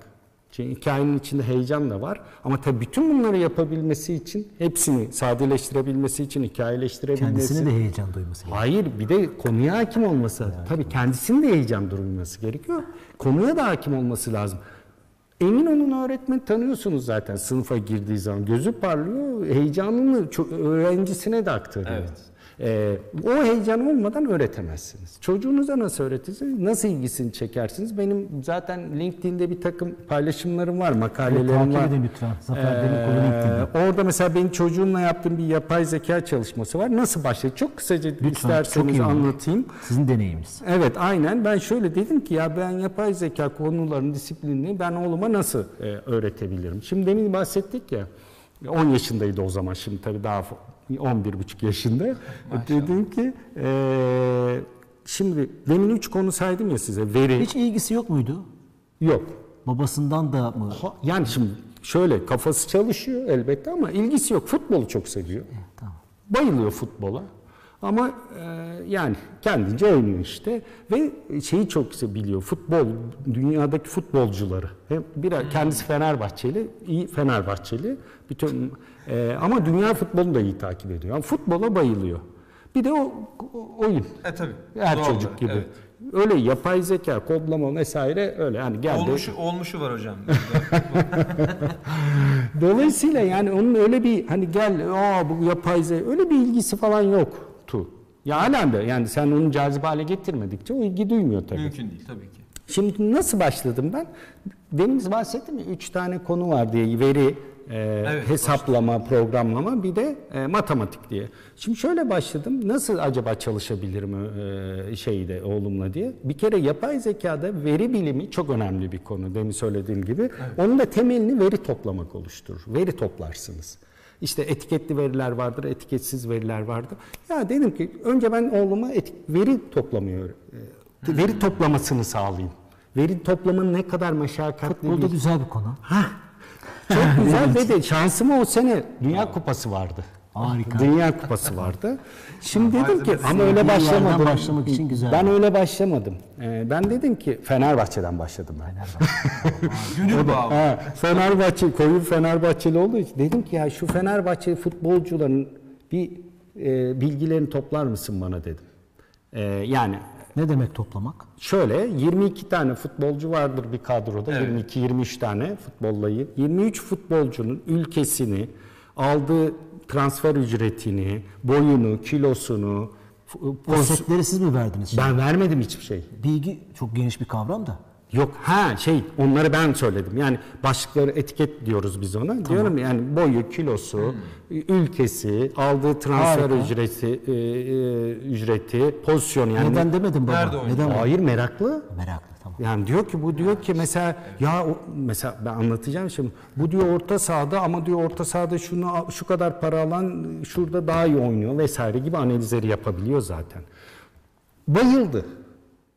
Çünkü hikayenin içinde heyecan da var. Ama tabii bütün bunları yapabilmesi için, hepsini sadeleştirebilmesi için hikayeleştirebilmesi... Kendisine de heyecan duyması gerekiyor. Hayır bir de konuya hakim olması lazım. Tabii kendisinin de heyecan duyması gerekiyor. Konuya da hakim olması lazım. Emin olun öğretmen tanıyorsunuz zaten sınıfa girdiği zaman. Gözü parlıyor, heyecanını öğrencisine de aktarıyor. Evet. Ee, o heyecan olmadan öğretemezsiniz. Çocuğunuza nasıl öğretirsiniz? Nasıl ilgisini çekersiniz? Benim zaten LinkedIn'de bir takım paylaşımlarım var, makalelerim takip var. edin lütfen. Zafer Ee, LinkedIn'de. Orada mesela benim çocuğumla yaptığım bir yapay zeka çalışması var. Nasıl başladı? Çok kısaca Lütfen, çok isterseniz olur. anlatayım. Sizin deneyiminiz. Evet aynen ben şöyle dedim ki ya ben yapay zeka konularının disiplinini ben oğluma nasıl e, öğretebilirim? Şimdi demin bahsettik ya 10 yaşındaydı o zaman şimdi tabii daha fa- 11 buçuk yaşında. dedim ki e, şimdi demin 3 konu saydım ya size veri Hiç ilgisi yok muydu? yok. Babasından da mı? Ha- Yani şimdi şöyle kafası çalışıyor elbette ama ilgisi yok. Futbolu çok seviyor. Tamam. Bayılıyor futbola. Ama e, yani kendince oynuyor işte ve şeyi çok biliyor. Futbol dünyadaki futbolcuları. Hem bir kendisi Fenerbahçeli, iyi Fenerbahçeli. Bütün e, ama dünya futbolunu da iyi takip ediyor. Yani futbola bayılıyor. Bir de o, o- oyun. E tabii. Her Doğal çocuk gibi. evet. Öyle yapay zeka, kodlama vesaire öyle yani geldi. Olmuşu, olmuşu var hocam. Dolayısıyla yani onun öyle bir hani gel aa bu yapay zeka öyle bir ilgisi falan yoktu. Ya halen de yani sen onu cazibe hale getirmedikçe o ilgi duymuyor tabii. Mümkün değil tabii ki. Şimdi nasıl başladım ben? Demin bahsettim ya üç tane konu var diye veri, e, Evet, hesaplama, programlama bir de e, matematik diye. Şimdi şöyle başladım. Nasıl acaba çalışabilirim e, şeyde oğlumla diye. Bir kere yapay zekada veri bilimi çok önemli bir konu demin söylediğim gibi. Onun da temelini veri toplamak oluşturur. Veri toplarsınız. İşte etiketli veriler vardır, etiketsiz veriler vardır. Ya dedim ki önce ben oğluma etik- veri toplamıyor. e, Veri toplamasını sağlayayım. Veri toplamanın ne kadar meşakkatli Futbolda bir... güzel bir konu. Çok güzel ve de şansıma o sene Dünya Kupası vardı. Harika. Dünya Kupası vardı. Şimdi Ha, dedim ki ama öyle başlamadım. başlamak için güzel. Ben öyle başlamadım. Ee, ben dedim ki Fenerbahçe'den başladım ben. Gönül bağı. Ha, Fenerbahçe, koyu Fenerbahçeli olduğu için dedim ki ya şu Fenerbahçe futbolcuların bir e, bilgilerini toplar mısın bana dedim. E, yani Ne demek toplamak? Şöyle 22 tane futbolcu vardır bir kadroda. Evet. 22-23 tane futbollayı. 23 futbolcunun ülkesini, aldığı transfer ücretini, boyunu, kilosunu, setleri siz mi verdiniz? ben vermedim hiçbir şey. Bilgi çok geniş bir kavram da. Yok ha şey onları ben söyledim. Yani başlıkları etiket diyoruz biz ona. Diyorum yani boyu, kilosu, ülkesi, aldığı transfer Harika. ücreti, e, e, ücreti, pozisyon yani. Neden demedin baba? Nerede? Neden? Hayır meraklı. Meraklı tamam. Yani diyor ki bu diyor ki mesela ya o- mesela ben anlatacağım şimdi. Bu diyor orta sahada ama diyor orta sahada şunu şu kadar para alan şurada daha iyi oynuyor vesaire gibi analizleri yapabiliyor zaten. Bayıldı.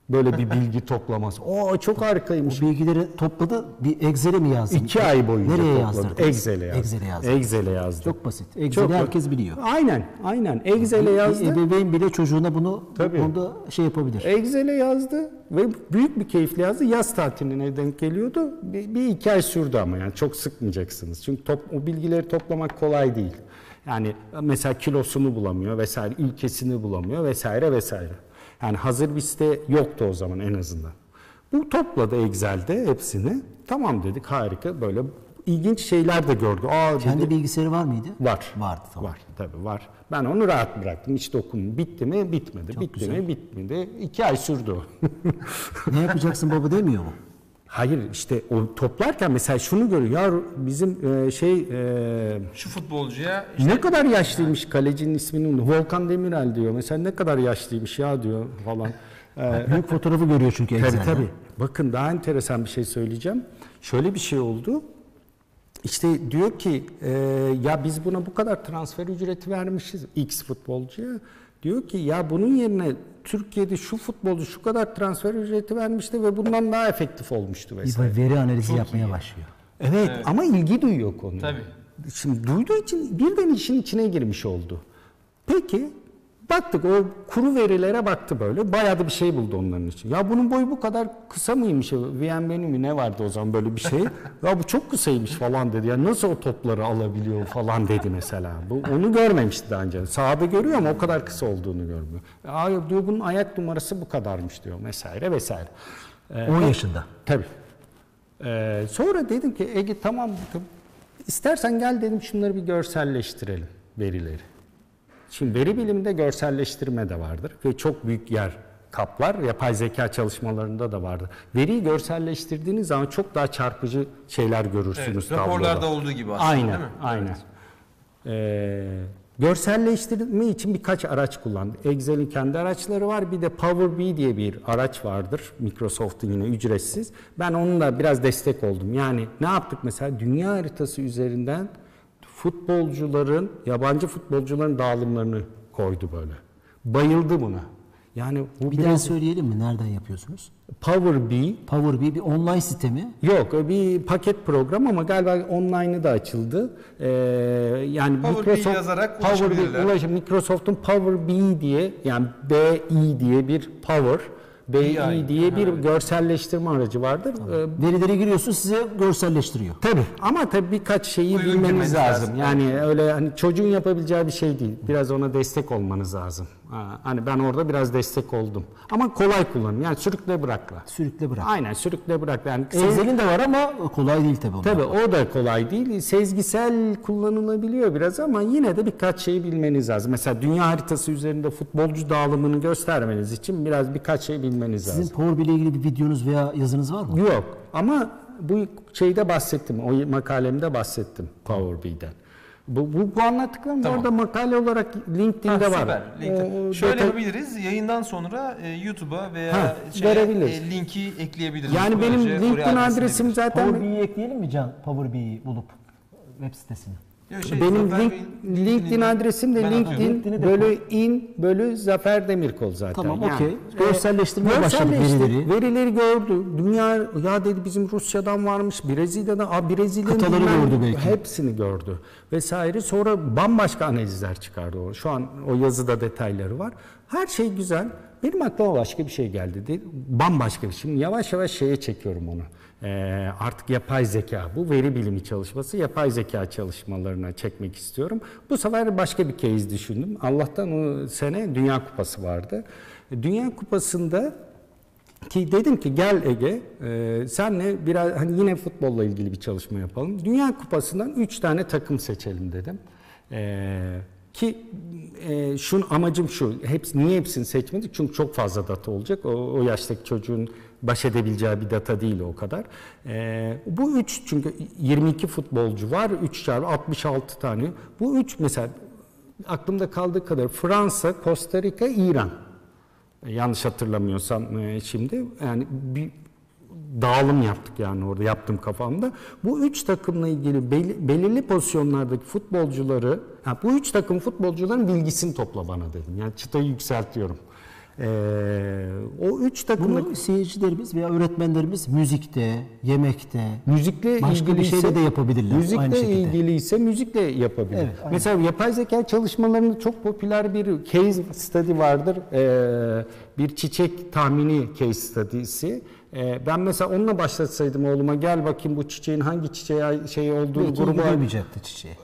Böyle bir bilgi toplaması. O çok harikaymış. Bu bilgileri topladı bir Excel'e mi yazdın? İki ay boyunca Nereye topladı. Excel'e yazdı. Excel'e yazdı. Excel'e yazdı. Çok basit. Excel'i Çok- herkes biliyor. Aynen, aynen. Excel'e Bir yazdı. Ebeveyn bile çocuğuna bunu Tabii. bu konuda şey yapabilir. Excel'e yazdı ve büyük bir keyifle yazdı. Yaz tatiline denk geliyordu. Bir, bir iki ay sürdü ama yani çok sıkmayacaksınız. Çünkü top, o bilgileri toplamak kolay değil. Yani mesela kilosunu bulamıyor vesaire, ülkesini bulamıyor vesaire vesaire. Yani hazır bir site yoktu o zaman en azından. Bu topladı Excel'de hepsini. Tamam dedik harika böyle ilginç şeyler de gördü. Aa dedi, Kendi bilgisayarı var mıydı? Var. Vardı tamam. Var tabii var. Ben onu rahat bıraktım. Hiç dokun. Bitti mi? Bitmedi. Bitti mi? Bitmedi. İki ay sürdü o. Ne yapacaksın baba demiyor mu? Hayır işte o toplarken mesela şunu görüyor. Ya bizim e, şey e, Şu futbolcuya ne kadar yaşlıymış kalecinin ismini Volkan Demirel diyor. Mesela ne kadar yaşlıymış ya diyor falan. E, Büyük fotoğrafı görüyor çünkü Tabii Excel'de. tabii. Bakın daha enteresan bir şey söyleyeceğim. Şöyle bir şey oldu. İşte diyor ki e, ya biz buna bu kadar transfer ücreti vermişiz X futbolcuya. Diyor ki ya bunun yerine Türkiye'de şu futbolcu şu kadar transfer ücreti vermişti ve bundan daha efektif olmuştu vesaire. veri analizi Çok yapmaya iyi. başlıyor. Evet, ama ilgi duyuyor konuya. Tabii. Şimdi duyduğu için birden işin içine girmiş oldu. Peki baktık o kuru verilere baktı böyle. Bayağı da bir şey buldu onların için. Ya bunun boyu bu kadar kısa mıymış? VM'nin mi ne vardı o zaman böyle bir şey? ya bu çok kısaymış falan dedi. Ya nasıl o topları alabiliyor falan dedi mesela. Bu onu görmemişti daha önce. Sahada görüyor ama o kadar kısa olduğunu görmüyor. Ya diyor bunun ayak numarası bu kadarmış diyor vesaire vesaire. Ee, 10 yaşında. Tabii. Ee, sonra dedim ki Ege tamam dedim. İstersen gel dedim şunları bir görselleştirelim verileri. Şimdi veri biliminde görselleştirme de vardır ve çok büyük yer kaplar. Yapay zeka çalışmalarında da vardır. Veriyi görselleştirdiğiniz zaman çok daha çarpıcı şeyler görürsünüz Evet, tabloda. raporlarda olduğu gibi aslında Aynen, değil mi? aynen. Ee, görselleştirme için birkaç araç kullandı. Excel'in kendi araçları var. Bir de Power BI diye bir araç vardır. Microsoft'un yine ücretsiz. Ben onunla biraz destek oldum. Yani ne yaptık mesela? Dünya haritası üzerinden futbolcuların, yabancı futbolcuların dağılımlarını koydu böyle. Bayıldı buna. Yani bu Bir daha biraz söyleyelim mi? Nereden yapıyorsunuz? Power BI Power BI bir online sitemi. Yok bir paket program ama galiba online'ı da açıldı. Ee, yani Power BI yazarak Power. BI, ulaş- Microsoft'un Power BI diye yani BI diye bir Power BI diye bir görselleştirme aracı vardır. Ee, Verileri giriyorsun size görselleştiriyor. Tabii ama tabii birkaç şeyi bilmeniz lazım. lazım. Yani öyle hani çocuğun yapabileceği bir şey değil. Biraz ona destek olmanız lazım. Ha, hani ben orada biraz destek oldum. Ama kolay kullanım. Yani sürükle bırakla. Sürükle bırak. Aynen sürükle bırak. Yani sez- Excel'in de var ama kolay değil tabii. Tabii o da kolay değil. Sezgisel kullanılabiliyor biraz ama yine de birkaç şeyi bilmeniz lazım. Mesela dünya haritası üzerinde futbolcu dağılımını göstermeniz için biraz birkaç şey bilmeniz lazım. Sizin Power BI ile ilgili bir videonuz veya yazınız var mı? Yok ama bu şeyde bahsettim. O makalemde bahsettim Power BI'den. Bu, bu, bu anlattıklarım Tamam. orada makale olarak LinkedIn'de Ha, var. süper. O- o Şöyle yapabiliriz. Yayından sonra e, YouTube'a veya Ha, şeye, verebiliriz. e, linki ekleyebiliriz. Yani benim oraya LinkedIn adresim zaten Power BI'yi ekleyelim mi Can? Power BI'yi bulup web sitesine. Şey, benim Zafer link, Bey'in LinkedIn linkini adresim de ben LinkedIn atıyorum. LinkedIn'i de bölü in bölü Zafer Demirkol zaten. Tamam, Yani, okey. e, Görselleştirmeye başladık görselleştir- verileri. Verileri gördü. Dünya ya dedi bizim Rusya'dan varmış, Brezilya'dan, a Brezilya'nın Kıtaları bilmem- gördü belki. Hepsini gördü vesaire. Sonra bambaşka analizler çıkardı o. Şu an o yazıda detayları var. Her şey güzel. Benim aklıma başka bir şey geldi. De, bambaşka bir şey. Şimdi yavaş yavaş şeye çekiyorum onu. Ee, artık yapay zeka, bu veri bilimi çalışması yapay zeka çalışmalarına çekmek istiyorum. Bu sefer başka bir case düşündüm. Allah'tan o sene Dünya Kupası vardı. Dünya Kupası'nda ki dedim ki gel Ege e, senle biraz hani yine futbolla ilgili bir çalışma yapalım. Dünya Kupası'ndan 3 tane takım seçelim dedim. E, ki e, şun amacım şu. Hepsi niye hepsini seçmedik? Çünkü çok fazla data olacak. O, o yaştaki çocuğun baş edebileceği bir data değil o kadar. E, bu 3 çünkü 22 futbolcu var. 3 çarpı 66 tane. Bu 3 mesela aklımda kaldığı kadar Fransa, Costa Rica, İran. Yanlış hatırlamıyorsam e, şimdi yani bir dağılım yaptık yani orada yaptım kafamda. Bu üç takımla ilgili bel- belirli pozisyonlardaki futbolcuları, ha, bu üç takım futbolcuların bilgisini topla bana dedim. Yani çıtayı yükseltiyorum. Ee, o üç takımda Bunu seyircilerimiz veya öğretmenlerimiz müzikte, yemekte, müzikle Başka bir şeyle de yapabilirler, aynı Müzikle şekilde. ilgili ise müzikle yapabilir. Evet, aynen. Mesela yapay zeka çalışmalarında çok popüler bir case study vardır. Ee, bir çiçek tahmini case study'si. Ee, ben mesela onunla başlatsaydım oğluma gel bakayım bu çiçeğin hangi çiçeğe şey olduğunu belki grubu çiçeğe.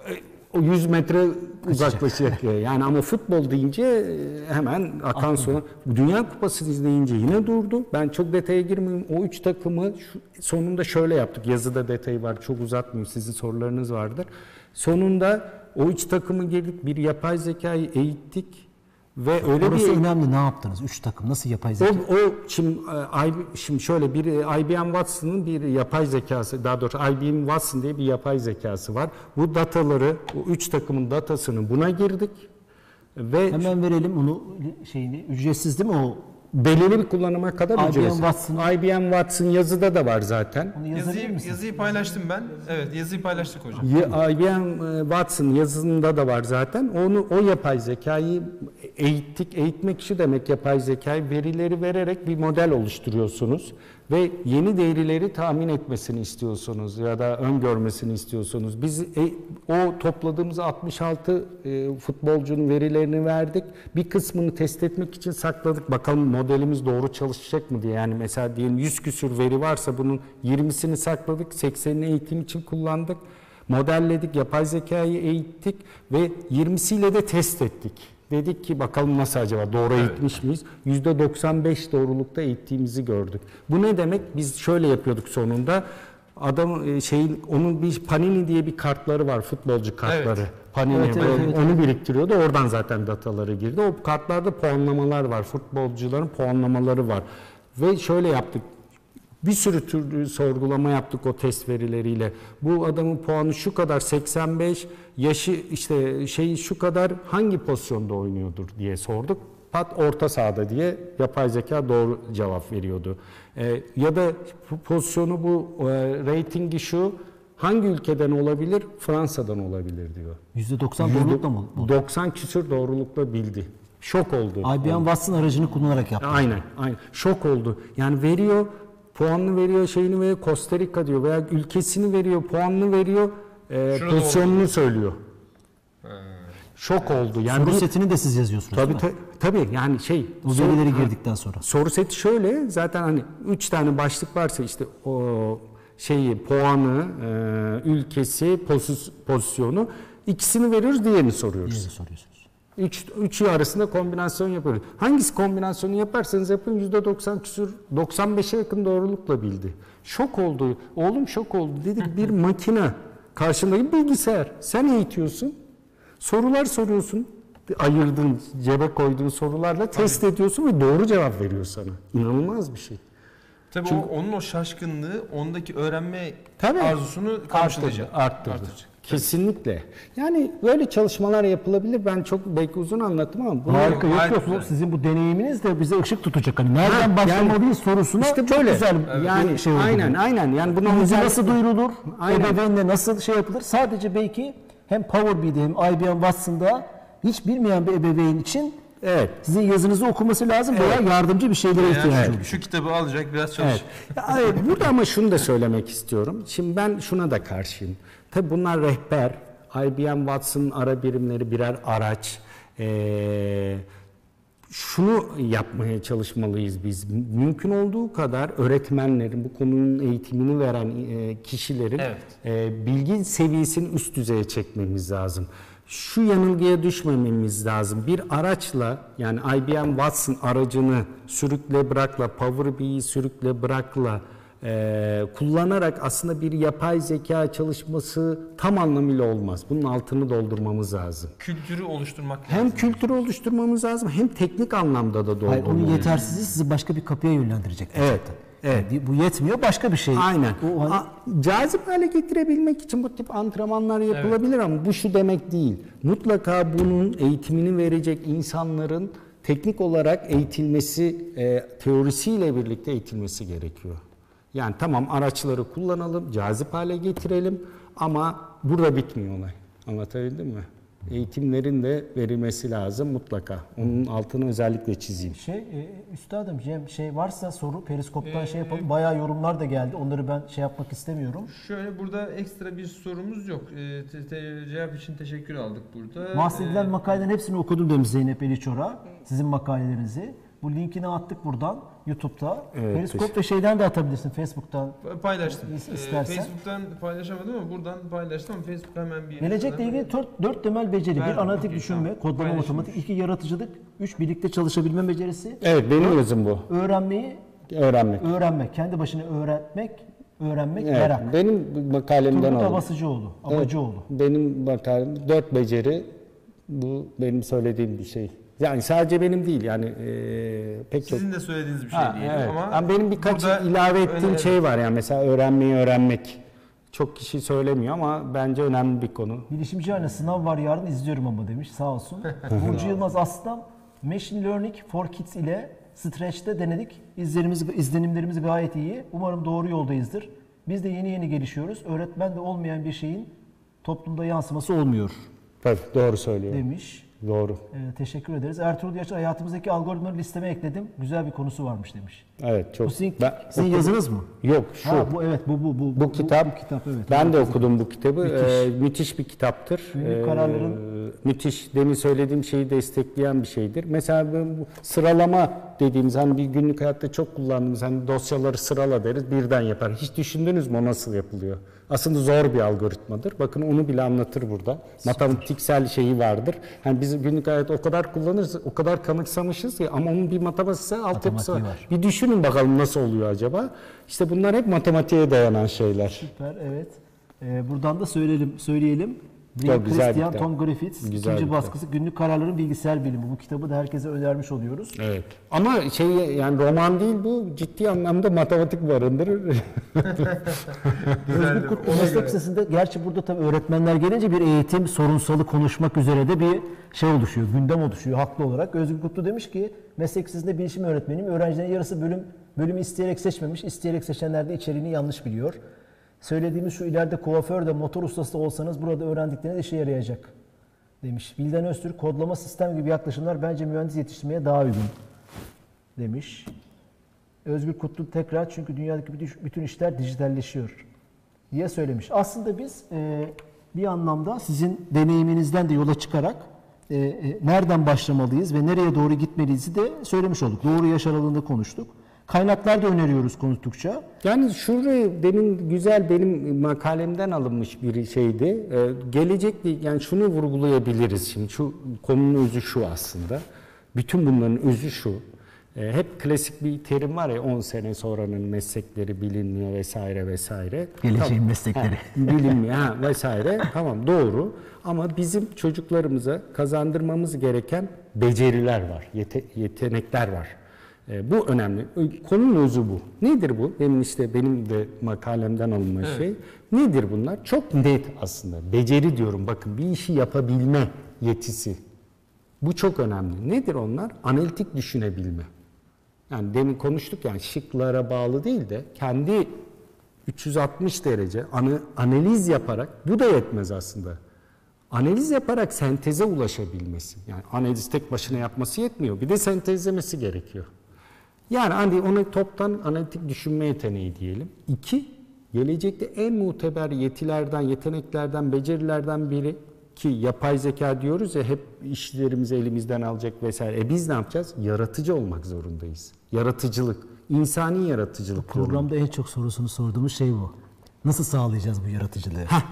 o 100 metre uzaklaşacak. yani ama futbol deyince e, hemen akan sonra Dünya Kupası izleyince yine durdu. Ben çok detaya girmeyeyim. O üç takımı şu- sonunda şöyle yaptık. Yazıda detayı var. Çok uzatmayayım. Sizin sorularınız vardır. Sonunda o üç takımı girdik. Bir yapay zekayı eğittik ve öyle Orası bir önemli. Ne yaptınız? Üç takım. Nasıl yapay o, zeka? o şimdi, e, şimdi şöyle bir e, IBM Watson'ın bir yapay zekası, daha doğrusu IBM Watson diye bir yapay zekası var. Bu dataları, o üç takımın datasını buna girdik ve Hemen verelim onu şeyini. Ücretsiz değil mi o? Belirli bir kullanıma kadar IBM ücretsiz. Watson. IBM Watson yazıda da var zaten. Onu Yazıyı, misin? yazıyı paylaştım ben. Evet yazıyı paylaştık hocam. Ya- IBM e, Watson yazısında da var zaten. Onu o yapay zekayı eğittik. Eğitmek şu demek yapay zekayı verileri vererek bir model oluşturuyorsunuz ve yeni değerleri tahmin etmesini istiyorsunuz ya da öngörmesini istiyorsunuz. Biz e, o topladığımız 66 e, futbolcunun verilerini verdik. Bir kısmını test etmek için sakladık. Bakalım modelimiz doğru çalışacak mı diye. Yani mesela diyelim 100 küsür veri varsa bunun 20'sini sakladık, 80'ini eğitim için kullandık. Modelledik, yapay zekayı eğittik ve 20'siyle de test ettik. Dedik ki bakalım nasıl acaba doğru eğitmiş miyiz? %95 doğrulukta eğittiğimizi gördük. Bu ne demek? Biz şöyle yapıyorduk sonunda. Adam e, şeyin onun bir Panini diye bir kartları var futbolcu kartları. Evet. Panini Evet, evet, evet. onu biriktiriyordu. Oradan zaten dataları girdi. O kartlarda puanlamalar var. Futbolcuların puanlamaları var. Ve şöyle yaptık. Bir sürü türlü sorgulama yaptık o test verileriyle. Bu adamın puanı şu kadar 85, yaşı işte şey şu kadar hangi pozisyonda oynuyordur diye sorduk. Pat orta sahada diye yapay zeka doğru cevap veriyordu. Ee, ya da pozisyonu bu e, ratingi şu hangi ülkeden olabilir? Fransa'dan olabilir diyor. %90 doğrulukla mı? bu? 90 küsür doğrulukla bildi. Şok oldu. IBM Watson aracını kullanarak yaptı. Aynen, aynen. Şok oldu. Yani veriyor, puanını veriyor, şeyini veriyor, Costa Rica diyor veya ülkesini veriyor, puanını veriyor, e, pozisyonunu söylüyor. He. Şok evet. oldu. Yani soru bu, setini de siz yazıyorsunuz. Tabii ta, tabii yani şey o verileri girdikten sonra. Soru seti şöyle zaten hani 3 tane başlık varsa işte o şeyi, puanı, e, ülkesi, pozisyonu ikisini veriyoruz, diğerini soruyoruz. Diğerini soruyoruz. 3 3'ü arasında kombinasyon yapıyoruz. Hangisi kombinasyonu yaparsanız yapın %90 küsür 95'e yakın doğrulukla bildi. Şok oldu. Oğlum şok oldu. Dedi bir makine karşındaki bilgisayar. Sen eğitiyorsun. Sorular soruyorsun. Ayırdığın, cebe koyduğun sorularla test Tabii. ediyorsun ve doğru cevap veriyor sana. İnanılmaz bir şey. Tabii Çünkü, o, onun o şaşkınlığı ondaki öğrenme tabii, arzusunu karşılayacak. Arttırdı. arttırdı. arttırdı. Kesinlikle. Yani böyle çalışmalar yapılabilir. Ben çok belki uzun anlattım ama bunu Harika yok yok. güzel. Sizin bu deneyiminiz de bize ışık tutacak. Hani nereden Ha, başlamalıyız sorusuna işte çok böyle. güzel yani bir şey oldu. aynen aynen. Yani Buna özel nasıl duyurulur? Aynen. Ebeveynle nasıl şey yapılır? Sadece belki hem Power BI'de hem IBM Watson'da hiç bilmeyen bir ebeveyn için Evet. sizin yazınızı okuması lazım veya yardımcı bir şeylere Yani ihtiyacı şu, olur. şu kitabı alacak, biraz Evet. çalışacak. Ya, hayır, burada ama şunu da söylemek istiyorum. Şimdi ben şuna da karşıyım. Tabii bunlar rehber. IBM Watson ara birimleri birer araç. Ee, şunu yapmaya çalışmalıyız biz. Mümkün olduğu kadar öğretmenlerin, bu konunun eğitimini veren e, kişilerin Evet. e, bilgi seviyesini üst düzeye çekmemiz lazım. Şu yanılgıya düşmememiz lazım. Bir araçla yani IBM Watson aracını sürükle bırakla, Power BI'yi sürükle bırakla e, kullanarak aslında bir yapay zeka çalışması tam anlamıyla olmaz. Bunun altını doldurmamız lazım. Kültürü oluşturmak Hem lazım. kültürü oluşturmamız lazım hem teknik anlamda da Hayır, onun doldurmamız yetersizliği sizi başka bir kapıya yönlendirecek. Evet, evet. Yani bu yetmiyor başka bir şey. Aynen. O hani- A- cazip hale getirebilmek için bu tip antrenmanlar yapılabilir ama bu şu demek değil. Mutlaka bunun eğitimini verecek insanların teknik olarak eğitilmesi, e, teorisiyle birlikte eğitilmesi gerekiyor. Yani tamam araçları kullanalım, cazip hale getirelim ama burada bitmiyor olay. Anlatabildim mi? Eğitimlerin de verilmesi lazım mutlaka. Onun altını özellikle çizeyim. Şey, e, üstadım Cem şey varsa soru periskoptan şey Ee, yapalım. Bayağı yorumlar da geldi. Onları ben şey yapmak istemiyorum. Şöyle burada ekstra bir sorumuz yok. Ee, te- te- cevap için teşekkür aldık burada. Bahsedilen Ee, makalelerin hepsini okudum demiş Zeynep Eliçor'a. Sizin makalelerinizi. Bu linkini attık buradan YouTube'da. Evet, Periskop ve şeyden de atabilirsin Facebook'tan. paylaştım. Ee, istersen. Facebook'tan paylaşamadım ama buradan paylaştım ama Facebook'ta hemen bir Gelecekle ilgili dört, dört temel beceri. Ver bir analitik bakayım, düşünme, tamam. kodlama matematik, iki yaratıcılık, üç birlikte çalışabilme becerisi, Evet benim yazım bu. öğrenmeyi Öğrenmek. öğrenmek, kendi başına öğretmek, öğrenmek, Evet, merak. benim makalemden Turgut aldım. Abasıcıoğlu, Evet, Abacıoğlu. benim makalem dört beceri bu benim söylediğim bir şey. Yani sadece benim değil yani eee, pek çok. Sizin de söylediğiniz bir şey Ha, değil evet. ama Yani benim birkaç ilave ettiğim önemli. şey var yani mesela öğrenmeyi öğrenmek. Çok kişi söylemiyor ama bence önemli bir konu. Bilişimci anne sınav var yarın izliyorum ama demiş sağ olsun. Burcu Yılmaz Aslan Machine Learning for Kids ile Stretch'te denedik. İzlerimiz, izlenimlerimiz gayet iyi. Umarım doğru yoldayızdır. Biz de yeni yeni gelişiyoruz. Öğretmen de olmayan bir şeyin toplumda yansıması olmuyor Tabii doğru söylüyor. demiş. Doğru. Ee, teşekkür ederiz. Ertuğrul Yaş hayatımızdaki algoritmaları listeme ekledim. Güzel bir konusu varmış demiş. Evet çok. Bu sizin, Ben sizin okudum. yazınız mı? Yok şu. Ha, bu evet bu bu bu Bu kitap, bu kitap evet. ben de okudum bu kitabı. Müthiş. Müthiş, müthiş bir kitaptır. Günlük kararların- müthiş. Demin söylediğim şeyi destekleyen bir şeydir. Mesela bu sıralama dediğimiz hani bir günlük hayatta çok kullandığımız hani dosyaları sırala deriz birden yapar. Hiç düşündünüz mü o nasıl yapılıyor? Aslında zor bir algoritmadır. Bakın onu bile anlatır burada. Matematiksel şeyi vardır. Hani biz günlük hayatta o kadar kullanırız, o kadar kanıksamışız ya ama onun bir matematiksel altyapısı var. Var. Bir düşünün bakalım nasıl oluyor acaba? İşte bunlar hep matematiğe dayanan şeyler. Süper evet. Ee, buradan da söyleyelim söyleyelim. Çok güzel bir Christian. Tom Griffiths Güzel ikinci baskısı günlük kararların bilgisayar bilimi. Bu kitabı da herkese önermiş oluyoruz. Evet. Ama şey yani roman değil bu ciddi anlamda matematik barındırır. Özgür Kutlu Meslek Lisesi'nde gerçi burada tabii öğretmenler gelince bir eğitim sorunsalı konuşmak üzere de bir şey oluşuyor, gündem oluşuyor haklı olarak. Özgür Kutlu demiş ki meslek lisesinde bilişim öğretmeniyim. Öğrencilerin yarısı bölüm bölümü isteyerek seçmemiş. isteyerek seçenler de içeriğini yanlış biliyor. Söylediğimiz şu ileride kuaför de motor ustası da olsanız burada öğrendikleriniz işe yarayacak demiş. Bilden Öztürk kodlama sistem gibi yaklaşımlar bence mühendis yetiştirmeye daha uygun demiş. Özgür Kutlu tekrar çünkü dünyadaki bütün- işler dijitalleşiyor diye söylemiş. Aslında biz e, bir anlamda sizin deneyiminizden de yola çıkarak e, e, nereden başlamalıyız ve nereye doğru gitmeliyiz de söylemiş olduk. Doğru yaş aralığında konuştuk. Kaynaklar da öneriyoruz konuştukça. Yani şuraya benim güzel benim makalemden alınmış bir şeydi. Ee, gelecekte yani şunu vurgulayabiliriz şimdi. Şu konunun özü şu aslında. Bütün bunların özü şu. Ee, hep klasik bir terim var ya 10 sene sonranın meslekleri bilinmiyor vesaire vesaire. Geleceğin meslekleri. Ha, bilinmiyor ha, vesaire. Tamam doğru. Ama bizim çocuklarımıza kazandırmamız gereken beceriler var, yete- yetenekler var. E, bu önemli. Konunun özü bu. Nedir bu? Benim işte benim de makalemden alınma şey. Nedir bunlar? Çok net aslında. Beceri diyorum. Bakın bir işi yapabilme yetisi. Bu çok önemli. Nedir onlar? Analitik düşünebilme. Yani demin konuştuk yani şıklara bağlı değil de kendi 360 derece analiz yaparak bu da yetmez aslında. Analiz yaparak senteze ulaşabilmesi. Yani analiz tek başına yapması yetmiyor. Bir de sentezlemesi gerekiyor. Yani hani onu toptan analitik düşünme yeteneği diyelim. İki, gelecekte en muteber yetilerden, yeteneklerden, becerilerden biri ki yapay zeka diyoruz ya hep işlerimizi elimizden alacak vesaire. E biz ne yapacağız? Yaratıcı olmak zorundayız. Yaratıcılık, insani yaratıcılık. diyorum. Programda en çok sorusunu sorduğumuz şey bu. Nasıl sağlayacağız bu yaratıcılığı? Heh,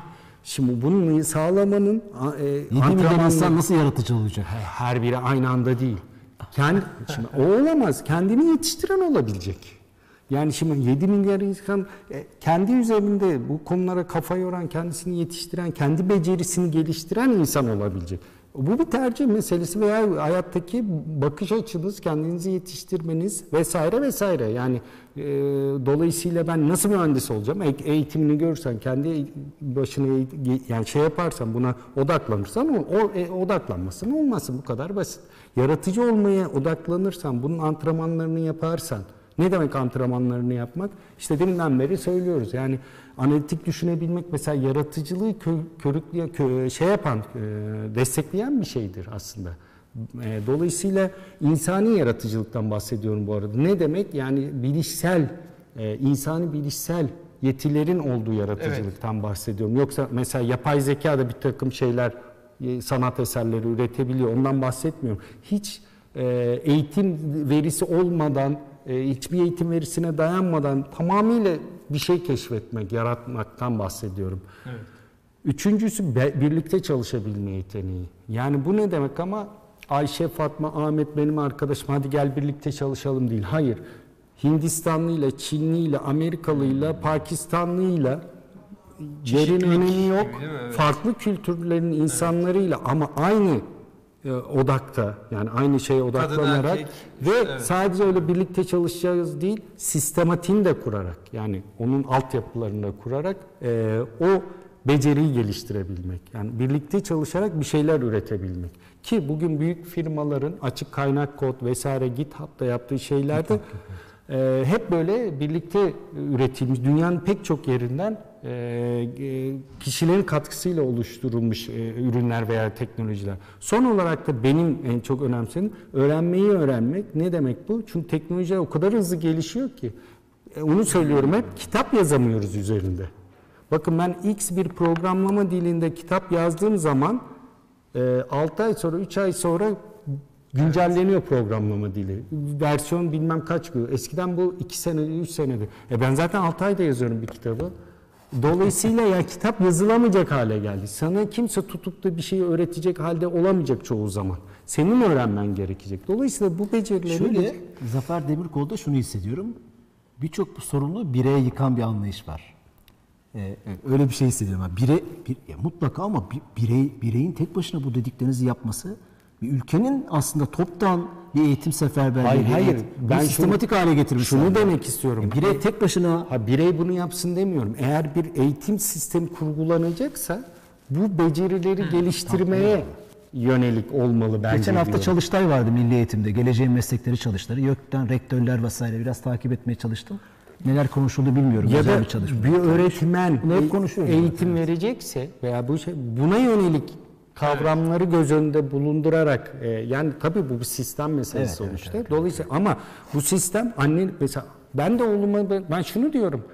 Şimdi bunu sağlamanın e, 7 milyon antrenmanları- insan nasıl yaratıcı olacak? her biri aynı anda değil. Kendi, şimdi o olamaz. Kendini yetiştiren olabilecek. Yani şimdi 7 milyar insan e, kendi üzerinde bu konulara kafa yoran, kendisini yetiştiren, kendi becerisini geliştiren insan olabilecek. Bu bir tercih meselesi veya hayattaki bakış açınız, kendinizi yetiştirmeniz vesaire vesaire. Yani e, dolayısıyla ben nasıl mühendis olacağım? E- eğitimini görsen, kendi başına yani şey yaparsan, buna odaklanırsan, o, o e, odaklanmasın olmasın bu kadar basit. Yaratıcı olmaya odaklanırsan, bunun antrenmanlarını yaparsan, ne demek antrenmanlarını yapmak? İşte deminden beri söylüyoruz. Yani analitik düşünebilmek mesela yaratıcılığı kö- körükleyen, kö- şey yapan, e, destekleyen bir şeydir aslında. E, Dolayısıyla insani yaratıcılıktan bahsediyorum bu arada. Ne demek? Yani bilişsel, e, insani bilişsel yetilerin olduğu yaratıcılıktan bahsediyorum. Yoksa mesela yapay zeka da bir takım şeyler, sanat eserleri üretebiliyor. Ondan bahsetmiyorum. Hiç e, eğitim verisi olmadan, e, hiçbir eğitim verisine dayanmadan tamamıyla bir şey keşfetmek, yaratmaktan bahsediyorum. Evet. Üçüncüsü birlikte çalışabilme yeteneği. Yani bu ne demek ama Ayşe, Fatma, Ahmet benim arkadaşım hadi gel birlikte çalışalım değil. Hayır. Hindistanlıyla, Çinliyle, Amerikalıyla, Pakistanlıyla yerin önemi yok. gibi? Evet. Farklı kültürlerin insanlarıyla ama aynı e, odakta yani aynı şeye odaklanarak erkek, ve evet. sadece öyle birlikte çalışacağız değil sistematiğini de kurarak yani onun altyapılarını da kurarak e, o beceriyi geliştirebilmek. Yani birlikte çalışarak bir şeyler üretebilmek. Ki bugün büyük firmaların açık kaynak kod vesaire GitHub'da yaptığı şeylerde e, hep böyle birlikte üretilmiş dünyanın pek çok yerinden kişilerin katkısıyla oluşturulmuş e, ürünler veya teknolojiler. Son olarak da benim en çok önemsediğim öğrenmeyi öğrenmek. Ne demek bu? Çünkü teknoloji o kadar hızlı gelişiyor ki. E, onu söylüyorum hep kitap yazamıyoruz üzerinde. Bakın ben X bir programlama dilinde kitap yazdığım zaman 6 ay sonra 3 ay sonra güncelleniyor programlama dili. Versiyon bilmem kaç gün. Eskiden bu 2 sene 3 senedi. E ben zaten 6 ayda yazıyorum bir kitabı. Dolayısıyla ya kitap yazılamayacak hale geldi. Sana kimse tutup da bir şeyi öğretecek halde olamayacak çoğu zaman. Senin öğrenmen gerekecek. Dolayısıyla bu becerileri Şöyle Zafer Demirkol'da şunu hissediyorum. Birçok bu sorunu bireye yıkan bir anlayış var. Ee, öyle bir şey hissediyorum. Bire, bir, ya mutlaka ama bir, birey, bireyin tek başına bu dediklerinizi yapması bir ülkenin aslında toptan bir eğitim seferberliği, Hayır, hayır. bir Ben sistematik hale getirmiş. şunu yani. demek istiyorum. Ya Birey tek başına Ha birey bunu yapsın demiyorum. Eğer bir eğitim sistemi kurgulanacaksa bu becerileri geliştirmeye yönelik olmalı bence Geçen hafta diyorum. Çalıştay vardı Milli Eğitim'de. Geleceğin Meslekleri Çalıştayı. YÖK'ten rektörler vesaire biraz takip etmeye çalıştım. Neler konuşuldu bilmiyorum. ya da bir bir öğretmen e- konuşuyoruz eğitim verecekse veya bu şey buna yönelik kavramları göz önünde bulundurarak e, yani tabii bu bir sistem meselesi Evet, evet, sonuçta. Dolayısıyla ama bu sistem anne mesela ben de oğluma ben, şunu diyorum.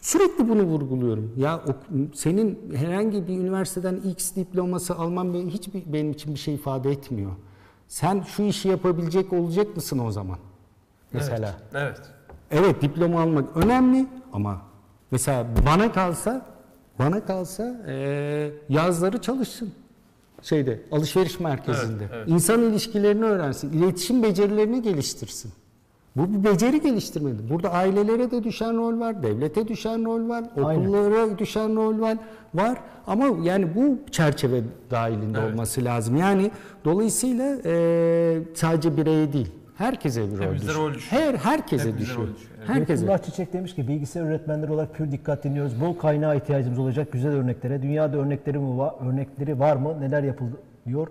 Sürekli bunu vurguluyorum. Ya o, senin herhangi bir üniversiteden X diploması alman benim, hiç benim için bir şey ifade etmiyor. Sen şu işi yapabilecek olacak mısın o zaman? Mesela. Evet. Evet diploma almak önemli ama mesela bana kalsa bana kalsa eee, yazları çalışsın şeyde alışveriş merkezinde. Evet, evet. İnsan ilişkilerini öğrensin, iletişim becerilerini geliştirsin. Bu bir beceri geliştirmedi. Burada ailelere de düşen rol var, devlete düşen rol var, Aynen. okullara düşen rol var. Var ama yani bu çerçeve dahilinde Evet. olması lazım. Yani dolayısıyla eee, sadece bireye değil, herkese bir rol Hepimize düşüyor. rol düşüyor. Her herkese Hepimize düşüyor. rol düşüyor, evet. Herkese. Fethullah Çiçek demiş ki bilgisayar öğretmenleri olarak pür dikkat dinliyoruz. Bol kaynağa ihtiyacımız olacak güzel örneklere. Dünyada örnekleri mi var? Örnekleri var mı? Neler yapılıyor?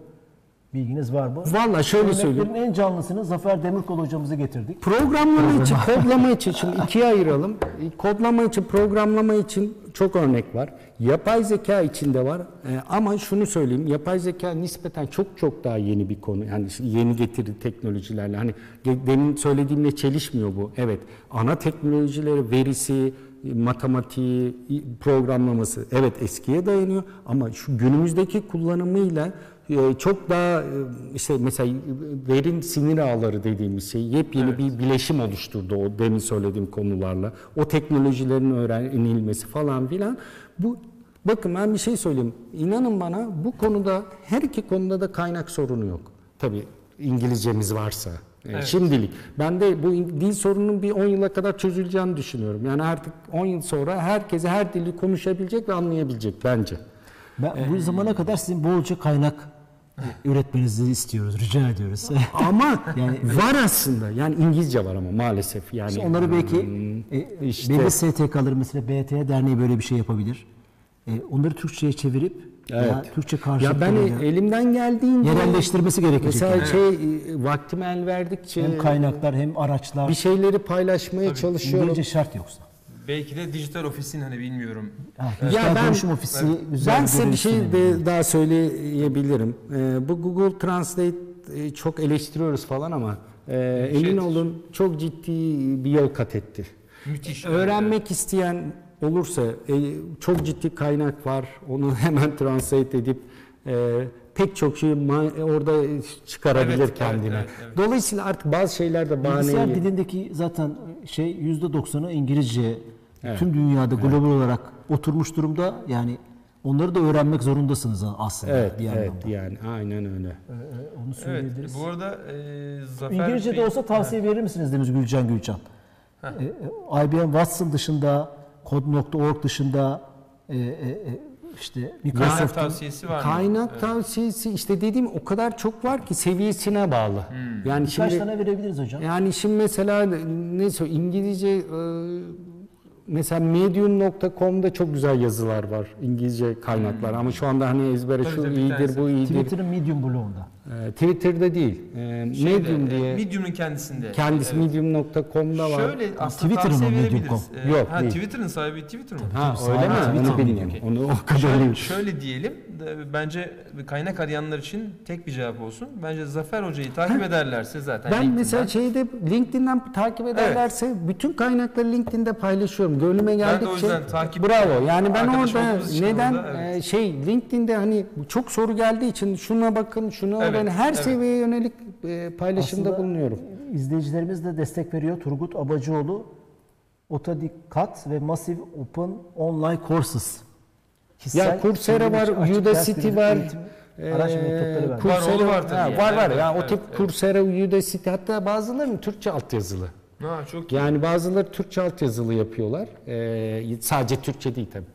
Bilginiz var mı? Vallahi şöyle söyleyeyim. En canlısını Zafer Demirkol hocamızı getirdik. Programlama için, kodlama için şimdi ikiye ayıralım. Kodlama için, programlama için çok örnek var. Yapay zeka için de var. Ee, ama şunu söyleyeyim, yapay zeka nispeten çok çok daha yeni bir konu. Yani yeni getirdi teknolojilerle. Hani demin söylediğimle çelişmiyor bu. Evet, ana teknolojileri, verisi, matematiği, programlaması evet eskiye dayanıyor ama şu günümüzdeki kullanımıyla e, çok daha e, işte mesela verin sinir ağları dediğimiz şey yepyeni bir bileşim oluşturdu o demin söylediğim konularla. O teknolojilerin öğrenilmesi falan filan. Bu bakın ben bir şey söyleyeyim. İnanın bana bu konuda her iki konuda da kaynak sorunu yok. Tabii İngilizcemiz varsa. e, Evet. Şimdilik. Ben de bu dil sorununun bir 10 yıla kadar çözüleceğini düşünüyorum. Yani artık 10 yıl sonra herkese her dili konuşabilecek ve anlayabilecek bence. Ben bu zamana kadar sizin bolca kaynak üretmenizi istiyoruz, rica ediyoruz. Ama Yani- var aslında. Yani İngilizce var ama maalesef. Yani İşte onları belki Hmm, e, işte. belli STK'ları mesela BT Derneği böyle bir şey yapabilir. E, onları Türkçe'ye çevirip Evet. veya Türkçe ya karşılıklı ben böyle elimden geldiğince yerelleştirmesi gerekecek. mesela yani. şey e, vaktime el verdikçe hem kaynaklar hem araçlar. bir şeyleri paylaşmaya çalışıyorum. İngilizce şart yoksa. Belki de dijital ofisin hani bilmiyorum. Ha, Ya dijital ben- dönüşüm ofisi güzel Ben size bir şey de daha söyleyebilirim. Ee, bu Google Translate e, çok eleştiriyoruz falan ama e, emin olun çok ciddi bir yol kat etti. Müthiş. Öğrenmek isteyen olursa e, çok ciddi kaynak var. Onu hemen translate edip e, pek çok şey ma- orada çıkarabilir Evet, evet, kendine. evet, evet. Dolayısıyla artık bazı şeyler de Bilgisayar bahaneyi dilindeki zaten şey %90'ı İngilizce. Evet. Tüm dünyada global olarak oturmuş durumda. Yani onları da öğrenmek zorundasınız aslında Evet, bir evet yani aynen öyle. Ee, Onu Evet. söyleyebiliriz. Bu arada e, Zafer İngilizce de Bey- olsa tavsiye verir misiniz demiş Gülcan Gülcan. Ee, e, IBM Watson dışında, Code.org dışında e, e, e, işte Kaynak Microsoft'un tavsiyesi var mı? Kaynak Evet. tavsiyesi işte dediğim o kadar çok var ki seviyesine bağlı. Hmm. Yani birkaç şimdi tane verebiliriz hocam. yani şimdi mesela ne İngilizce e, mesela medium.com'da çok güzel yazılar var İngilizce kaynaklar ama şu anda hani ezbere Tabii şu iyidir bu iyidir. Twitter'ın Medium bloğunda. E, Twitter'da değil. E, Şeyde, medium e, diye Medium'un kendisinde. kendisi Evet. medium.com'da var. Şöyle aslında Twitter'ın verebiliriz. Medium.com. Ee, Yok, ha, değil. Twitter'ın sahibi Twitter mı? Ha öyle mi? Onu bilmiyorum. Onu o kadar Şöyle, şöyle diyelim, de, bence kaynak arayanlar için tek bir cevap olsun. Bence Zafer Hoca'yı takip ederlerse zaten Ben LinkedIn'den- mesela şeyde LinkedIn'den takip ederlerse bütün kaynakları LinkedIn'de paylaşıyorum. Gönlüme geldikçe. o yüzden takip- Bravo. Yani ben orada neden orada, evet. e, şey LinkedIn'de hani çok soru geldiği için şuna bakın, şunu Evet, öğrenin. Her evet. seviyeye yönelik e, paylaşımda Aslında bulunuyorum. İzleyicilerimiz de destek veriyor. Turgut Abacıoğlu Otodikat ve Massive Open Online Courses. Ya Coursera var, Udacity var. Araç Ee, metotları var. Var, oğlu var tabii ha, yani. var var Evet, ya o evet, tip evet. Coursera, Udacity hatta bazılarının Türkçe altyazılı. Ha, çok iyi. Yani bazıları Türkçe altyazılı yapıyorlar. Ee, sadece Türkçe değil tabii.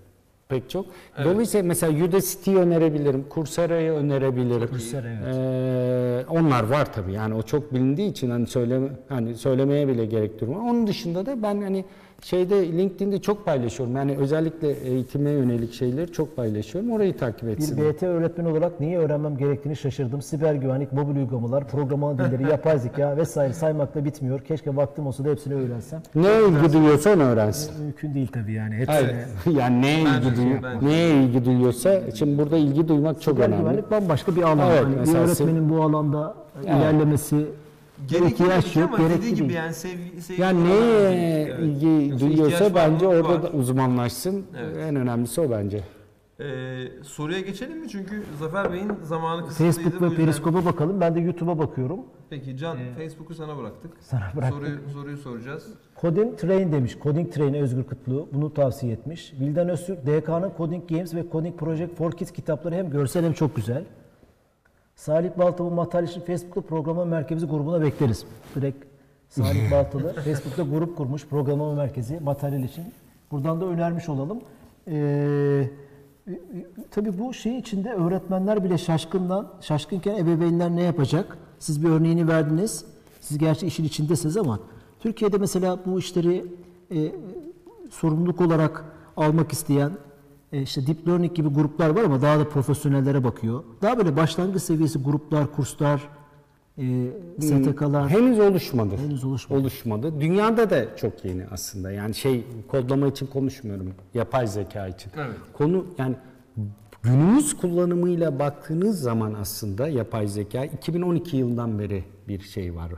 Pek çok. Dolayısıyla mesela Udacity'yi önerebilirim, Coursera'yı önerebilirim. Coursera, evet. Ee, onlar var tabii. Yani o çok bilindiği için hani söyleme hani söylemeye bile gerek durmuyor. Onun dışında da ben hani şeyde LinkedIn'de çok paylaşıyorum. Yani özellikle eğitime yönelik şeyleri çok paylaşıyorum. Orayı takip Bir etsinler. BT öğretmeni olarak neyi öğrenmem gerektiğini şaşırdım. Siber güvenlik, mobil uygulamalar, programa dilleri, yapay zeka vesaire saymakla bitmiyor. Keşke vaktim olsa da hepsini öğrensem. Ne ilgi duyuyorsa onu öğrensin. Mümkün değil tabii yani. Hepsine. Hayır. yani neye ilgi duyuyor, neye ilgi duyuyorsa şimdi burada ilgi duymak çok Siber önemli. güvenlik bambaşka bir alan. Evet, Hani bir öğretmenin bu alanda Evet. ilerlemesi Gerekli ihtiyaç yok, gerekli gibi değil. yani sevgi, sevgi Yani neye. Evet. ilgi duyuyorsa var bence mı? orada Var. da uzmanlaşsın. Evet. En önemlisi o bence. Ee, soruya geçelim mi? Çünkü Zafer Bey'in zamanı kısıtlıydı. Facebook ve yüzden- Periskop'a bakalım. Ben de YouTube'a bakıyorum. Peki Can, Ee, Facebook'u sana bıraktık. Sana bıraktık. Soruyu, soruyu soracağız. Coding Train demiş. Coding Train Özgür Kutlu. Bunu tavsiye etmiş. Vildan Öztürk, DK'nın Coding Games ve Coding Project for Kids kitapları hem görsel hem çok güzel. Salih Baltalı materyal için Facebook'ta programlama merkezi grubuna bekleriz. Direkt Salih Baltalı Facebook'ta grup kurmuş programlama merkezi materyal için. Buradan da önermiş olalım. Ee, tabii bu şey içinde öğretmenler bile şaşkından, şaşkınken ebeveynler ne yapacak? Siz bir örneğini verdiniz. Siz gerçi işin içindesiniz ama Türkiye'de mesela bu işleri e, sorumluluk olarak almak isteyen işte Deep Learning gibi gruplar var ama daha da profesyonellere bakıyor. Daha böyle başlangıç seviyesi gruplar, kurslar, e, STK'lar Henüz oluşmadı. henüz oluşmadı. oluşmadı. Dünyada da çok yeni aslında. Yani şey kodlama için konuşmuyorum. Yapay zeka için. Evet. Konu yani günümüz kullanımıyla baktığınız zaman aslında yapay zeka 2012 yılından beri bir şey var.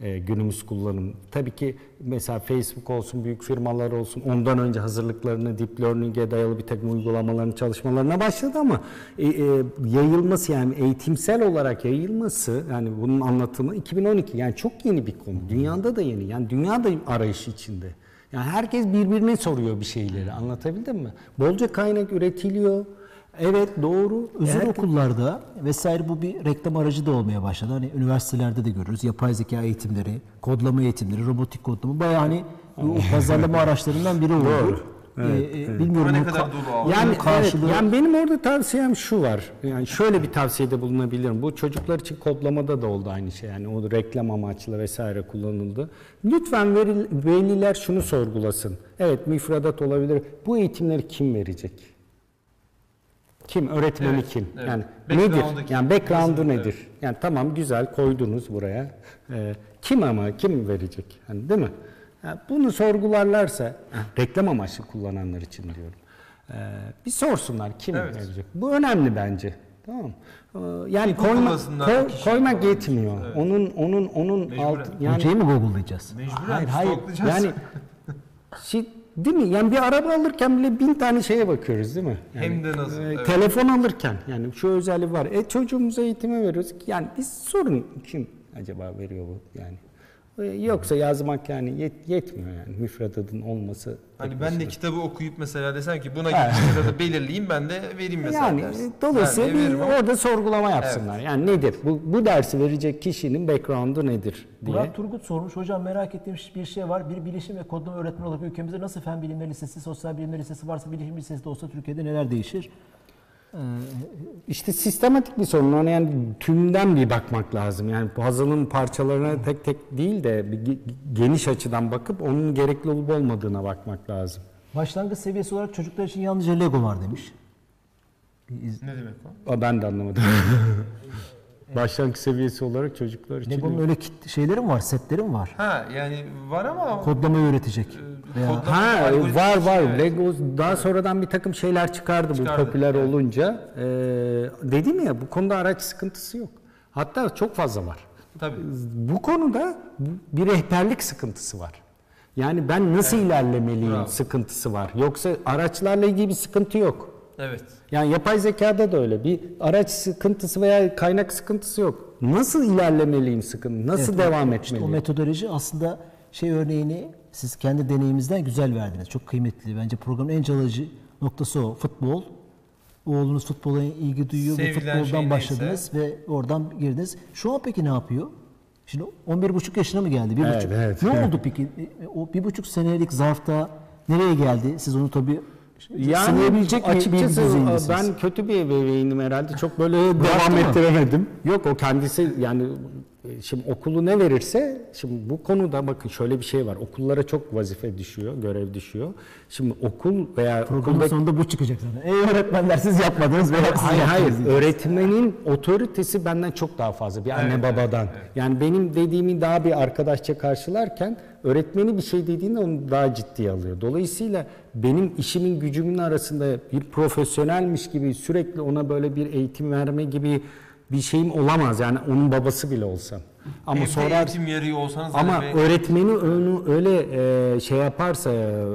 Ee, günümüz kullanım. Tabii ki mesela Facebook olsun, büyük firmalar olsun ondan önce hazırlıklarını deep learning'e dayalı bir takım uygulamaların çalışmalarına başladı ama e, e, yayılması yani eğitimsel olarak yayılması yani bunun anlatımı 2012 yani çok yeni bir konu. Dünyada da yeni. Yani dünya da arayış içinde. Yani herkes birbirine soruyor bir şeyleri. Anlatabildim mi? Bolca kaynak üretiliyor. Evet doğru. Özel Eğer- okullarda vesaire bu bir reklam aracı da olmaya başladı. Hani üniversitelerde de görürüz. Yapay zeka eğitimleri, kodlama eğitimleri, robotik kodlama bayağı hani bu pazarlama araçlarından biri oldu. Doğru. Ee, Evet, e, evet. Bilmiyorum ne kadar ka- dolu. Yani, karşılığı- evet, yani benim orada tavsiyem şu var. Yani şöyle bir tavsiyede bulunabilirim. Bu çocuklar için kodlamada da oldu aynı şey. Yani o reklam amaçlı vesaire kullanıldı. Lütfen veliler şunu sorgulasın. Evet müfredat olabilir. Bu eğitimleri kim verecek? Kim? Öğretmeni Evet, kim? evet. Yani nedir? kim? Yani background'u Kesinlikle, nedir? Yani tamam güzel koydunuz buraya. Ee, kim ama kim verecek? Hani değil mi? Yani bunu sorgularlarsa reklam amaçlı kullananlar için diyorum. Ee, bir sorsunlar kim Evet. verecek? Bu önemli bence. Tamam. Ee, yani koyma, koy- koymak yetmiyor. Evet. Onun onun onun Mecburen. alt yani Hocayı mı google'layacağız? Mecburen hayır hayır. Yani şey, değil mi? Yani bir araba alırken bile bin tane şeye bakıyoruz değil mi? Yani, Hem de nasıl, e, evet. Telefon alırken yani şu özelliği var. E çocuğumuza eğitime veriyoruz. Yani biz sorun kim acaba veriyor bu yani? E, Yoksa yazmak yani yet- yetmiyor yani müfredatın olması. Hani ben de kitabı okuyup mesela desem ki buna gittiğinde de belirleyeyim ben de vereyim mesela yani dersin. e, dolayısıyla Ben de bir ama- orada sorgulama yapsınlar. Yani nedir? Bu, bu dersi verecek kişinin background'u nedir diye. Murat Turgut sormuş. Hocam merak ettiğim bir şey var. Bir bilişim ve kodlama öğretmeni olarak ülkemizde nasıl fen bilimleri lisesi, sosyal bilimler lisesi varsa bilişim lisesi de olsa Türkiye'de neler değişir? İşte sistematik bir sorun. Ona yani tümden bir bakmak lazım. Yani puzzle'ın parçalarına tek tek değil de bir ge- geniş açıdan bakıp onun gerekli olup olmadığına bakmak lazım. Başlangıç seviyesi olarak çocuklar için yalnızca Lego var demiş. Ne demek o? O ben de anlamadım. Başlangıç seviyesi olarak çocuklar için. Lego'nun öyle kit şeyleri mi var, setleri mi var? Ha yani var ama Kodlamayı öğretecek. Veya kodlama- Ha var için, var. evet. Lego daha sonradan bir takım şeyler çıkardı, Çıkardı, bu popüler olunca. Ee, dedim ya bu konuda araç sıkıntısı yok. Hatta çok fazla var. Tabii. Bu konuda bir rehberlik sıkıntısı var. Yani ben nasıl ilerlemeliyim Bravo. sıkıntısı var. Yoksa araçlarla ilgili bir sıkıntı yok. Evet. Yani yapay zekada da öyle. Bir araç sıkıntısı veya kaynak sıkıntısı yok. Nasıl ilerlemeliyim sıkıntı? Nasıl Evet, devam işte etmeliyim? o metodoloji aslında şey örneğini siz kendi deneyimizden güzel verdiniz. Çok kıymetli. Bence programın en calıcı noktası o. Futbol. Oğlunuz futbola ilgi duyuyor ve Sevilen futboldan şey başladınız ve oradan girdiniz. Şu an peki ne yapıyor? Şimdi 11,5 yaşına mı geldi? Bir Evet, buçuk. evet. Ne oldu peki? E, O bir buçuk senelik zarfta nereye geldi? Siz onu tabii sınayabilecek mi bir açıkçası düzeydesiniz? ben kötü bir ebeveynim herhalde. Çok böyle devam ettiremedim. Yok o kendisi yani e, şimdi okulu ne verirse şimdi bu konuda bakın şöyle bir şey var. Okullara çok vazife düşüyor, görev düşüyor. Şimdi okul veya Programın okuldaki sonunda bu çıkacak zaten. Ey öğretmenler siz yapmadınız veya siz Hayır hayır öğretmenin otoritesi benden çok daha fazla bir anne Evet, babadan. Yani benim dediğimi daha bir arkadaşça karşılarken öğretmeni bir şey dediğinde onu daha ciddiye alıyor. Dolayısıyla benim işimin gücümün arasında bir profesyonelmiş gibi sürekli ona böyle bir eğitim verme gibi bir şeyim olamaz. Yani onun babası bile olsam. Ama Evde sorar eğitim yeri olsanız ama hani be- öğretmeni onu öyle e, şey yaparsa,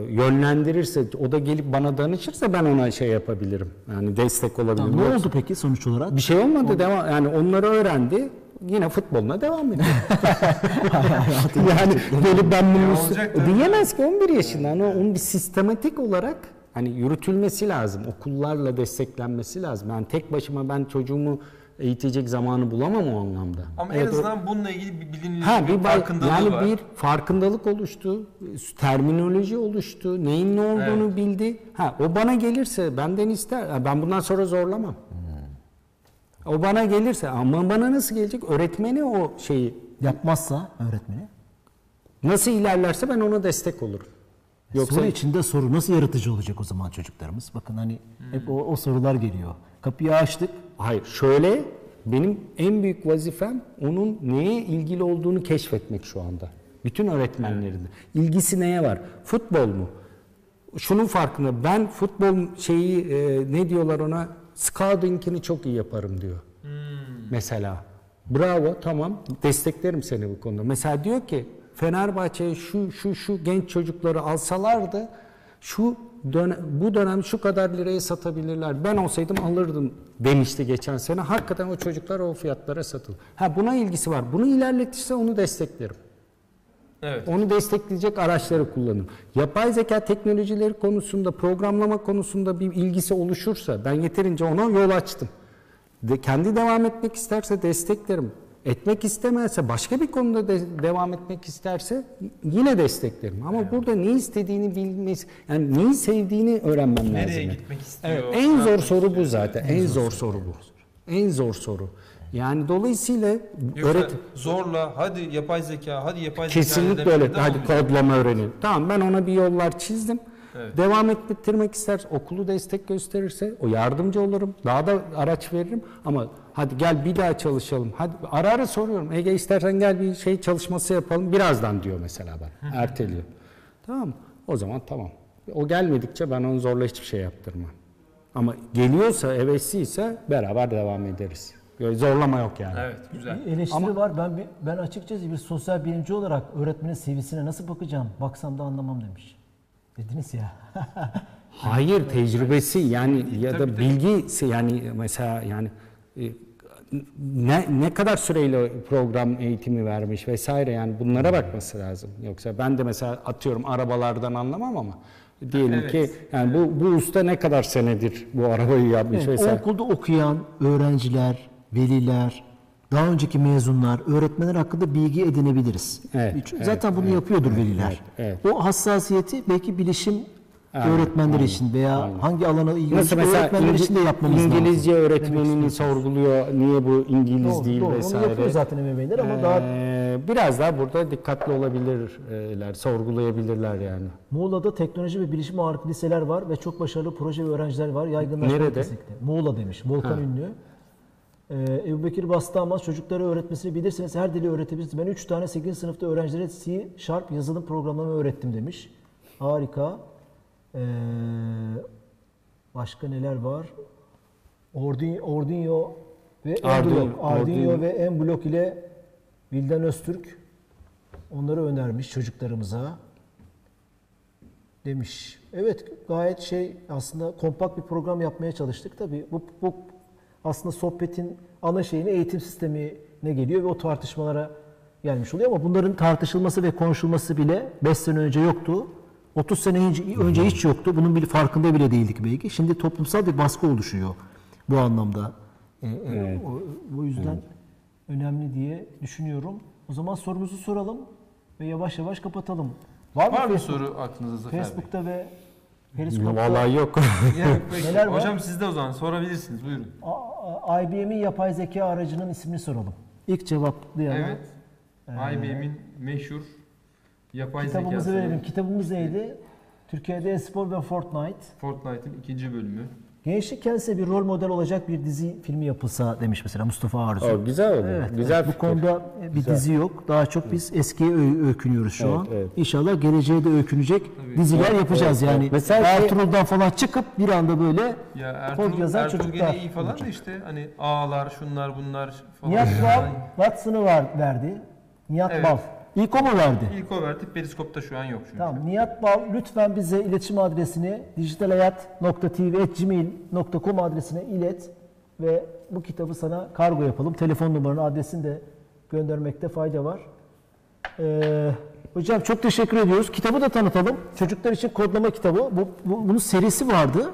yönlendirirse, o da gelip bana danışırsa ben ona şey yapabilirim. Yani destek olabilirim. Ne Yoksa- oldu peki sonuç olarak? Bir şey olmadı. Devam, yani onları öğrendi. Yine futboluna devam ediyor. yani böyle ben bunu diyemez ki 11 yaşında. Hani onun bir sistematik olarak hani yürütülmesi lazım. Okullarla desteklenmesi lazım. Yani tek başıma ben çocuğumu eğitecek zamanı bulamam o anlamda. Ama Evet, en o- azından bununla ilgili bir bilinirlik, Ha bir bir farkındalığı yani var. bir farkındalık oluştu, terminoloji oluştu, neyin ne olduğunu bildi. Ha o bana gelirse benden ister. Ben bundan sonra zorlamam. O bana gelirse ama bana nasıl gelecek? Öğretmeni o şeyi Yapmazsa öğretmeni. nasıl ilerlerse ben ona destek olurum. Yoksa Soru içinde soru nasıl yaratıcı olacak o zaman çocuklarımız? Bakın hani hep o, o sorular geliyor. Kapıyı açtık. hayır şöyle benim en büyük vazifem onun neye ilgili olduğunu keşfetmek şu anda. Bütün öğretmenlerin. İlgisi neye var? Futbol mu? Şunun farkında ben futbol şeyi e, ne diyorlar ona scouting'ini çok iyi yaparım diyor. Mesela. Bravo tamam desteklerim seni bu konuda. Mesela diyor ki Fenerbahçe'ye şu şu şu genç çocukları alsalardı şu dönem, bu dönem şu kadar liraya satabilirler. Ben olsaydım alırdım demişti geçen sene. Hakikaten o çocuklar o fiyatlara satılır. Ha buna ilgisi var. Bunu ilerletirse onu desteklerim. Evet. Onu destekleyecek araçları kullanın. Yapay zeka teknolojileri konusunda, programlama konusunda bir ilgisi oluşursa ben yeterince ona yol açtım. De, kendi devam etmek isterse desteklerim. Etmek istemezse başka bir konuda de- devam etmek isterse yine desteklerim. Ama burada ne istediğini bilmesi, yani neyi sevdiğini öğrenmem lazım. Nereye gitmek istiyor? Evet, en zor soru bu zaten. En zor soru bu. En zor soru. Yani dolayısıyla öğret zorla hadi yapay zeka, hadi yapay zeka Kesinlikle öyle. Hadi olmayacak. kodlama öğrenin. Tamam ben ona bir yollar çizdim. Evet. Devam ettirmek ister, okulu destek gösterirse o yardımcı olurum. Daha da araç veririm ama hadi gel bir daha çalışalım. Hadi ara ara soruyorum. Ege istersen gel bir şey çalışması yapalım. Birazdan diyor mesela ben. Erteliyor. tamam? O zaman tamam. O gelmedikçe ben onu zorla hiçbir şey yaptırmam. Ama geliyorsa, hevesliyse beraber devam ederiz. Zorlama yok yani. Evet, güzel. Bir eleştiri Ama- var. Ben bir- ben açıkçası bir sosyal bilimci olarak öğretmenin CV'sine nasıl bakacağım? Baksam da anlamam demiş. Dediniz ya. Hayır tecrübesi yani ya Tabii, da tabii. bilgisi yani mesela yani e, ne ne kadar süreyle program eğitimi vermiş vesaire yani bunlara bakması lazım. Yoksa ben de mesela atıyorum arabalardan anlamam ama diyelim Evet. ki yani bu bu usta ne kadar senedir bu arabayı yapmış Evet, vesaire. okulda okuyan öğrenciler, veliler, daha önceki mezunlar, öğretmenler hakkında bilgi edinebiliriz. Evet, Çünkü evet, Zaten bunu yapıyordur veliler. evet, O hassasiyeti belki bilişim Aynen, öğretmenleri aynen, için veya aynen. hangi alana ilgili öğretmenler İngi- için de yapmamız İngilizce lazım. öğretmenini sorguluyor. Niye bu İngiliz Doğru, değil doğru. vesaire. Onu yapıyor zaten ebeveynler ama daha Ee, biraz daha burada dikkatli olabilirler, sorgulayabilirler yani. Muğla'da teknoloji ve bilişim ağırlıklı liseler var ve çok başarılı proje ve öğrenciler var. Yaygınlaşma Nerede? kesinlikle. Muğla demiş. Volkan Ha. ünlü. Ee, Ebu Bekir Bastamaz çocuklara öğretmesini bilirsiniz. Her dili öğretebilirsiniz. Ben 3 tane 8. sınıfta öğrencilere C Sharp yazılım programlama öğrettim demiş. Harika. Ee, başka neler var? Arduino, Arduino ve Arduino, Enblok. Arduino. ve Enblok ile Vildan Öztürk onları önermiş çocuklarımıza demiş. Evet gayet şey aslında kompakt bir program yapmaya çalıştık. Tabii bu, bu aslında sohbetin ana şeyini eğitim sistemine geliyor ve o tartışmalara gelmiş oluyor ama bunların tartışılması ve konuşulması bile 5 sene önce yoktu. 30 sene önce, hiç yoktu. Bunun bile farkında bile değildik belki. Şimdi toplumsal bir baskı oluşuyor bu anlamda. Ee, Evet. o, bu yüzden önemli diye düşünüyorum. O zaman sorumuzu soralım ve yavaş yavaş kapatalım. Var mı Var mı Facebook- soru aklınızda Zafer Bey? Facebook'ta ve Periskop'ta Vallahi yok. Yok. Neler var? Hocam siz de o zaman sorabilirsiniz. Buyurun. A- A- IBM'in yapay zeka aracının ismini soralım. İlk cevaplayana Evet. IBM'in meşhur yapay kitabımızı zekası. verelim. Kitabımız neydi? Türkiye'de Espor ve Fortnite. Fortnite'ın ikinci bölümü. Gençlik kendisine bir rol model olacak bir dizi filmi yapılsa demiş mesela Mustafa Arzu. O güzel oldu. Evet, güzel evet. bu fikir. konuda bir Güzel. dizi yok. Daha çok biz eskiye ö- öykünüyoruz şu Evet, an. evet. İnşallah geleceğe de öykünecek diziler yapacağız evet, yani. evet. Mesela şey- Ertuğrul'dan falan çıkıp bir anda böyle Ya kod Ertuğrul, yazan Ertuğrul çocuklar. gene iyi falan da işte hani ağlar şunlar bunlar falan. Nihat Bal Watson'ı var, verdi. Nihat Evet. Bal. İlk o mu verdi? İlk o verdi. Periskop'ta şu an yok çünkü. Tamam. Nihat Bal lütfen bize iletişim adresini dijitalhayat.tv.gmail.com adresine ilet ve bu kitabı sana kargo yapalım. Telefon numaranı, adresini de göndermekte fayda var. Ee, hocam çok teşekkür ediyoruz. Kitabı da tanıtalım. Çocuklar için kodlama kitabı. Bu, bu- bunun serisi vardı.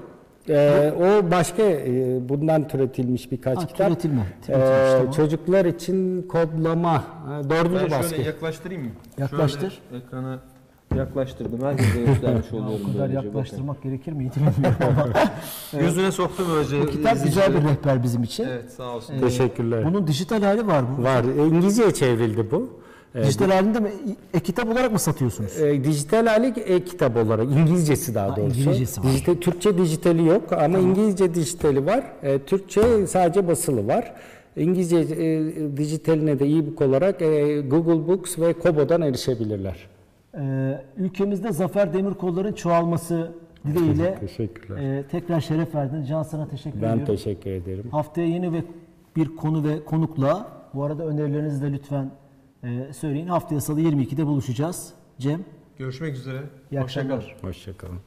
Ee, o başka e, bundan türetilmiş birkaç Ha, kitap. türetilme, Ee, tamam. Çocuklar için kodlama. e, Dördüncü Ben baskı. şöyle yaklaştırayım mı? Yaklaştır. Şöyle ekranı yaklaştırdım. Herkese göstermiş oluyorum. o kadar böylece, yaklaştırmak gerekir miydi bilmiyorum ama. bakın. Gözüne soktum böylece. Bu kitap güzel bir rehber bizim için. Evet sağ olsun. Teşekkürler. Bunun dijital hali var bu. Var. E, İngilizceye çevrildi bu. Ee, Dijital halinde mi? E-kitap olarak mı satıyorsunuz? E, dijital hali e-kitap olarak İngilizcesi daha Ha, doğrusu. İngilizcesi var. Dijital, Türkçe dijitali yok ama İngilizce dijitali var. E, Türkçe sadece basılı var. İngilizce e, dijitaline de e-book olarak e, Google Books ve Kobo'dan erişebilirler. Ee, ülkemizde Zafer Demirkolların çoğalması dileğiyle Teşekkürler. e, tekrar şeref verdin. Can sana teşekkür Ben ediyorum. teşekkür ederim. Haftaya yeni ve bir konu ve konukla bu arada önerilerinizi de lütfen e, söyleyin. Haftaya salı 22'de buluşacağız. Cem, Görüşmek üzere. iyi Hoşça kal. akşamlar. Hoşçakalın.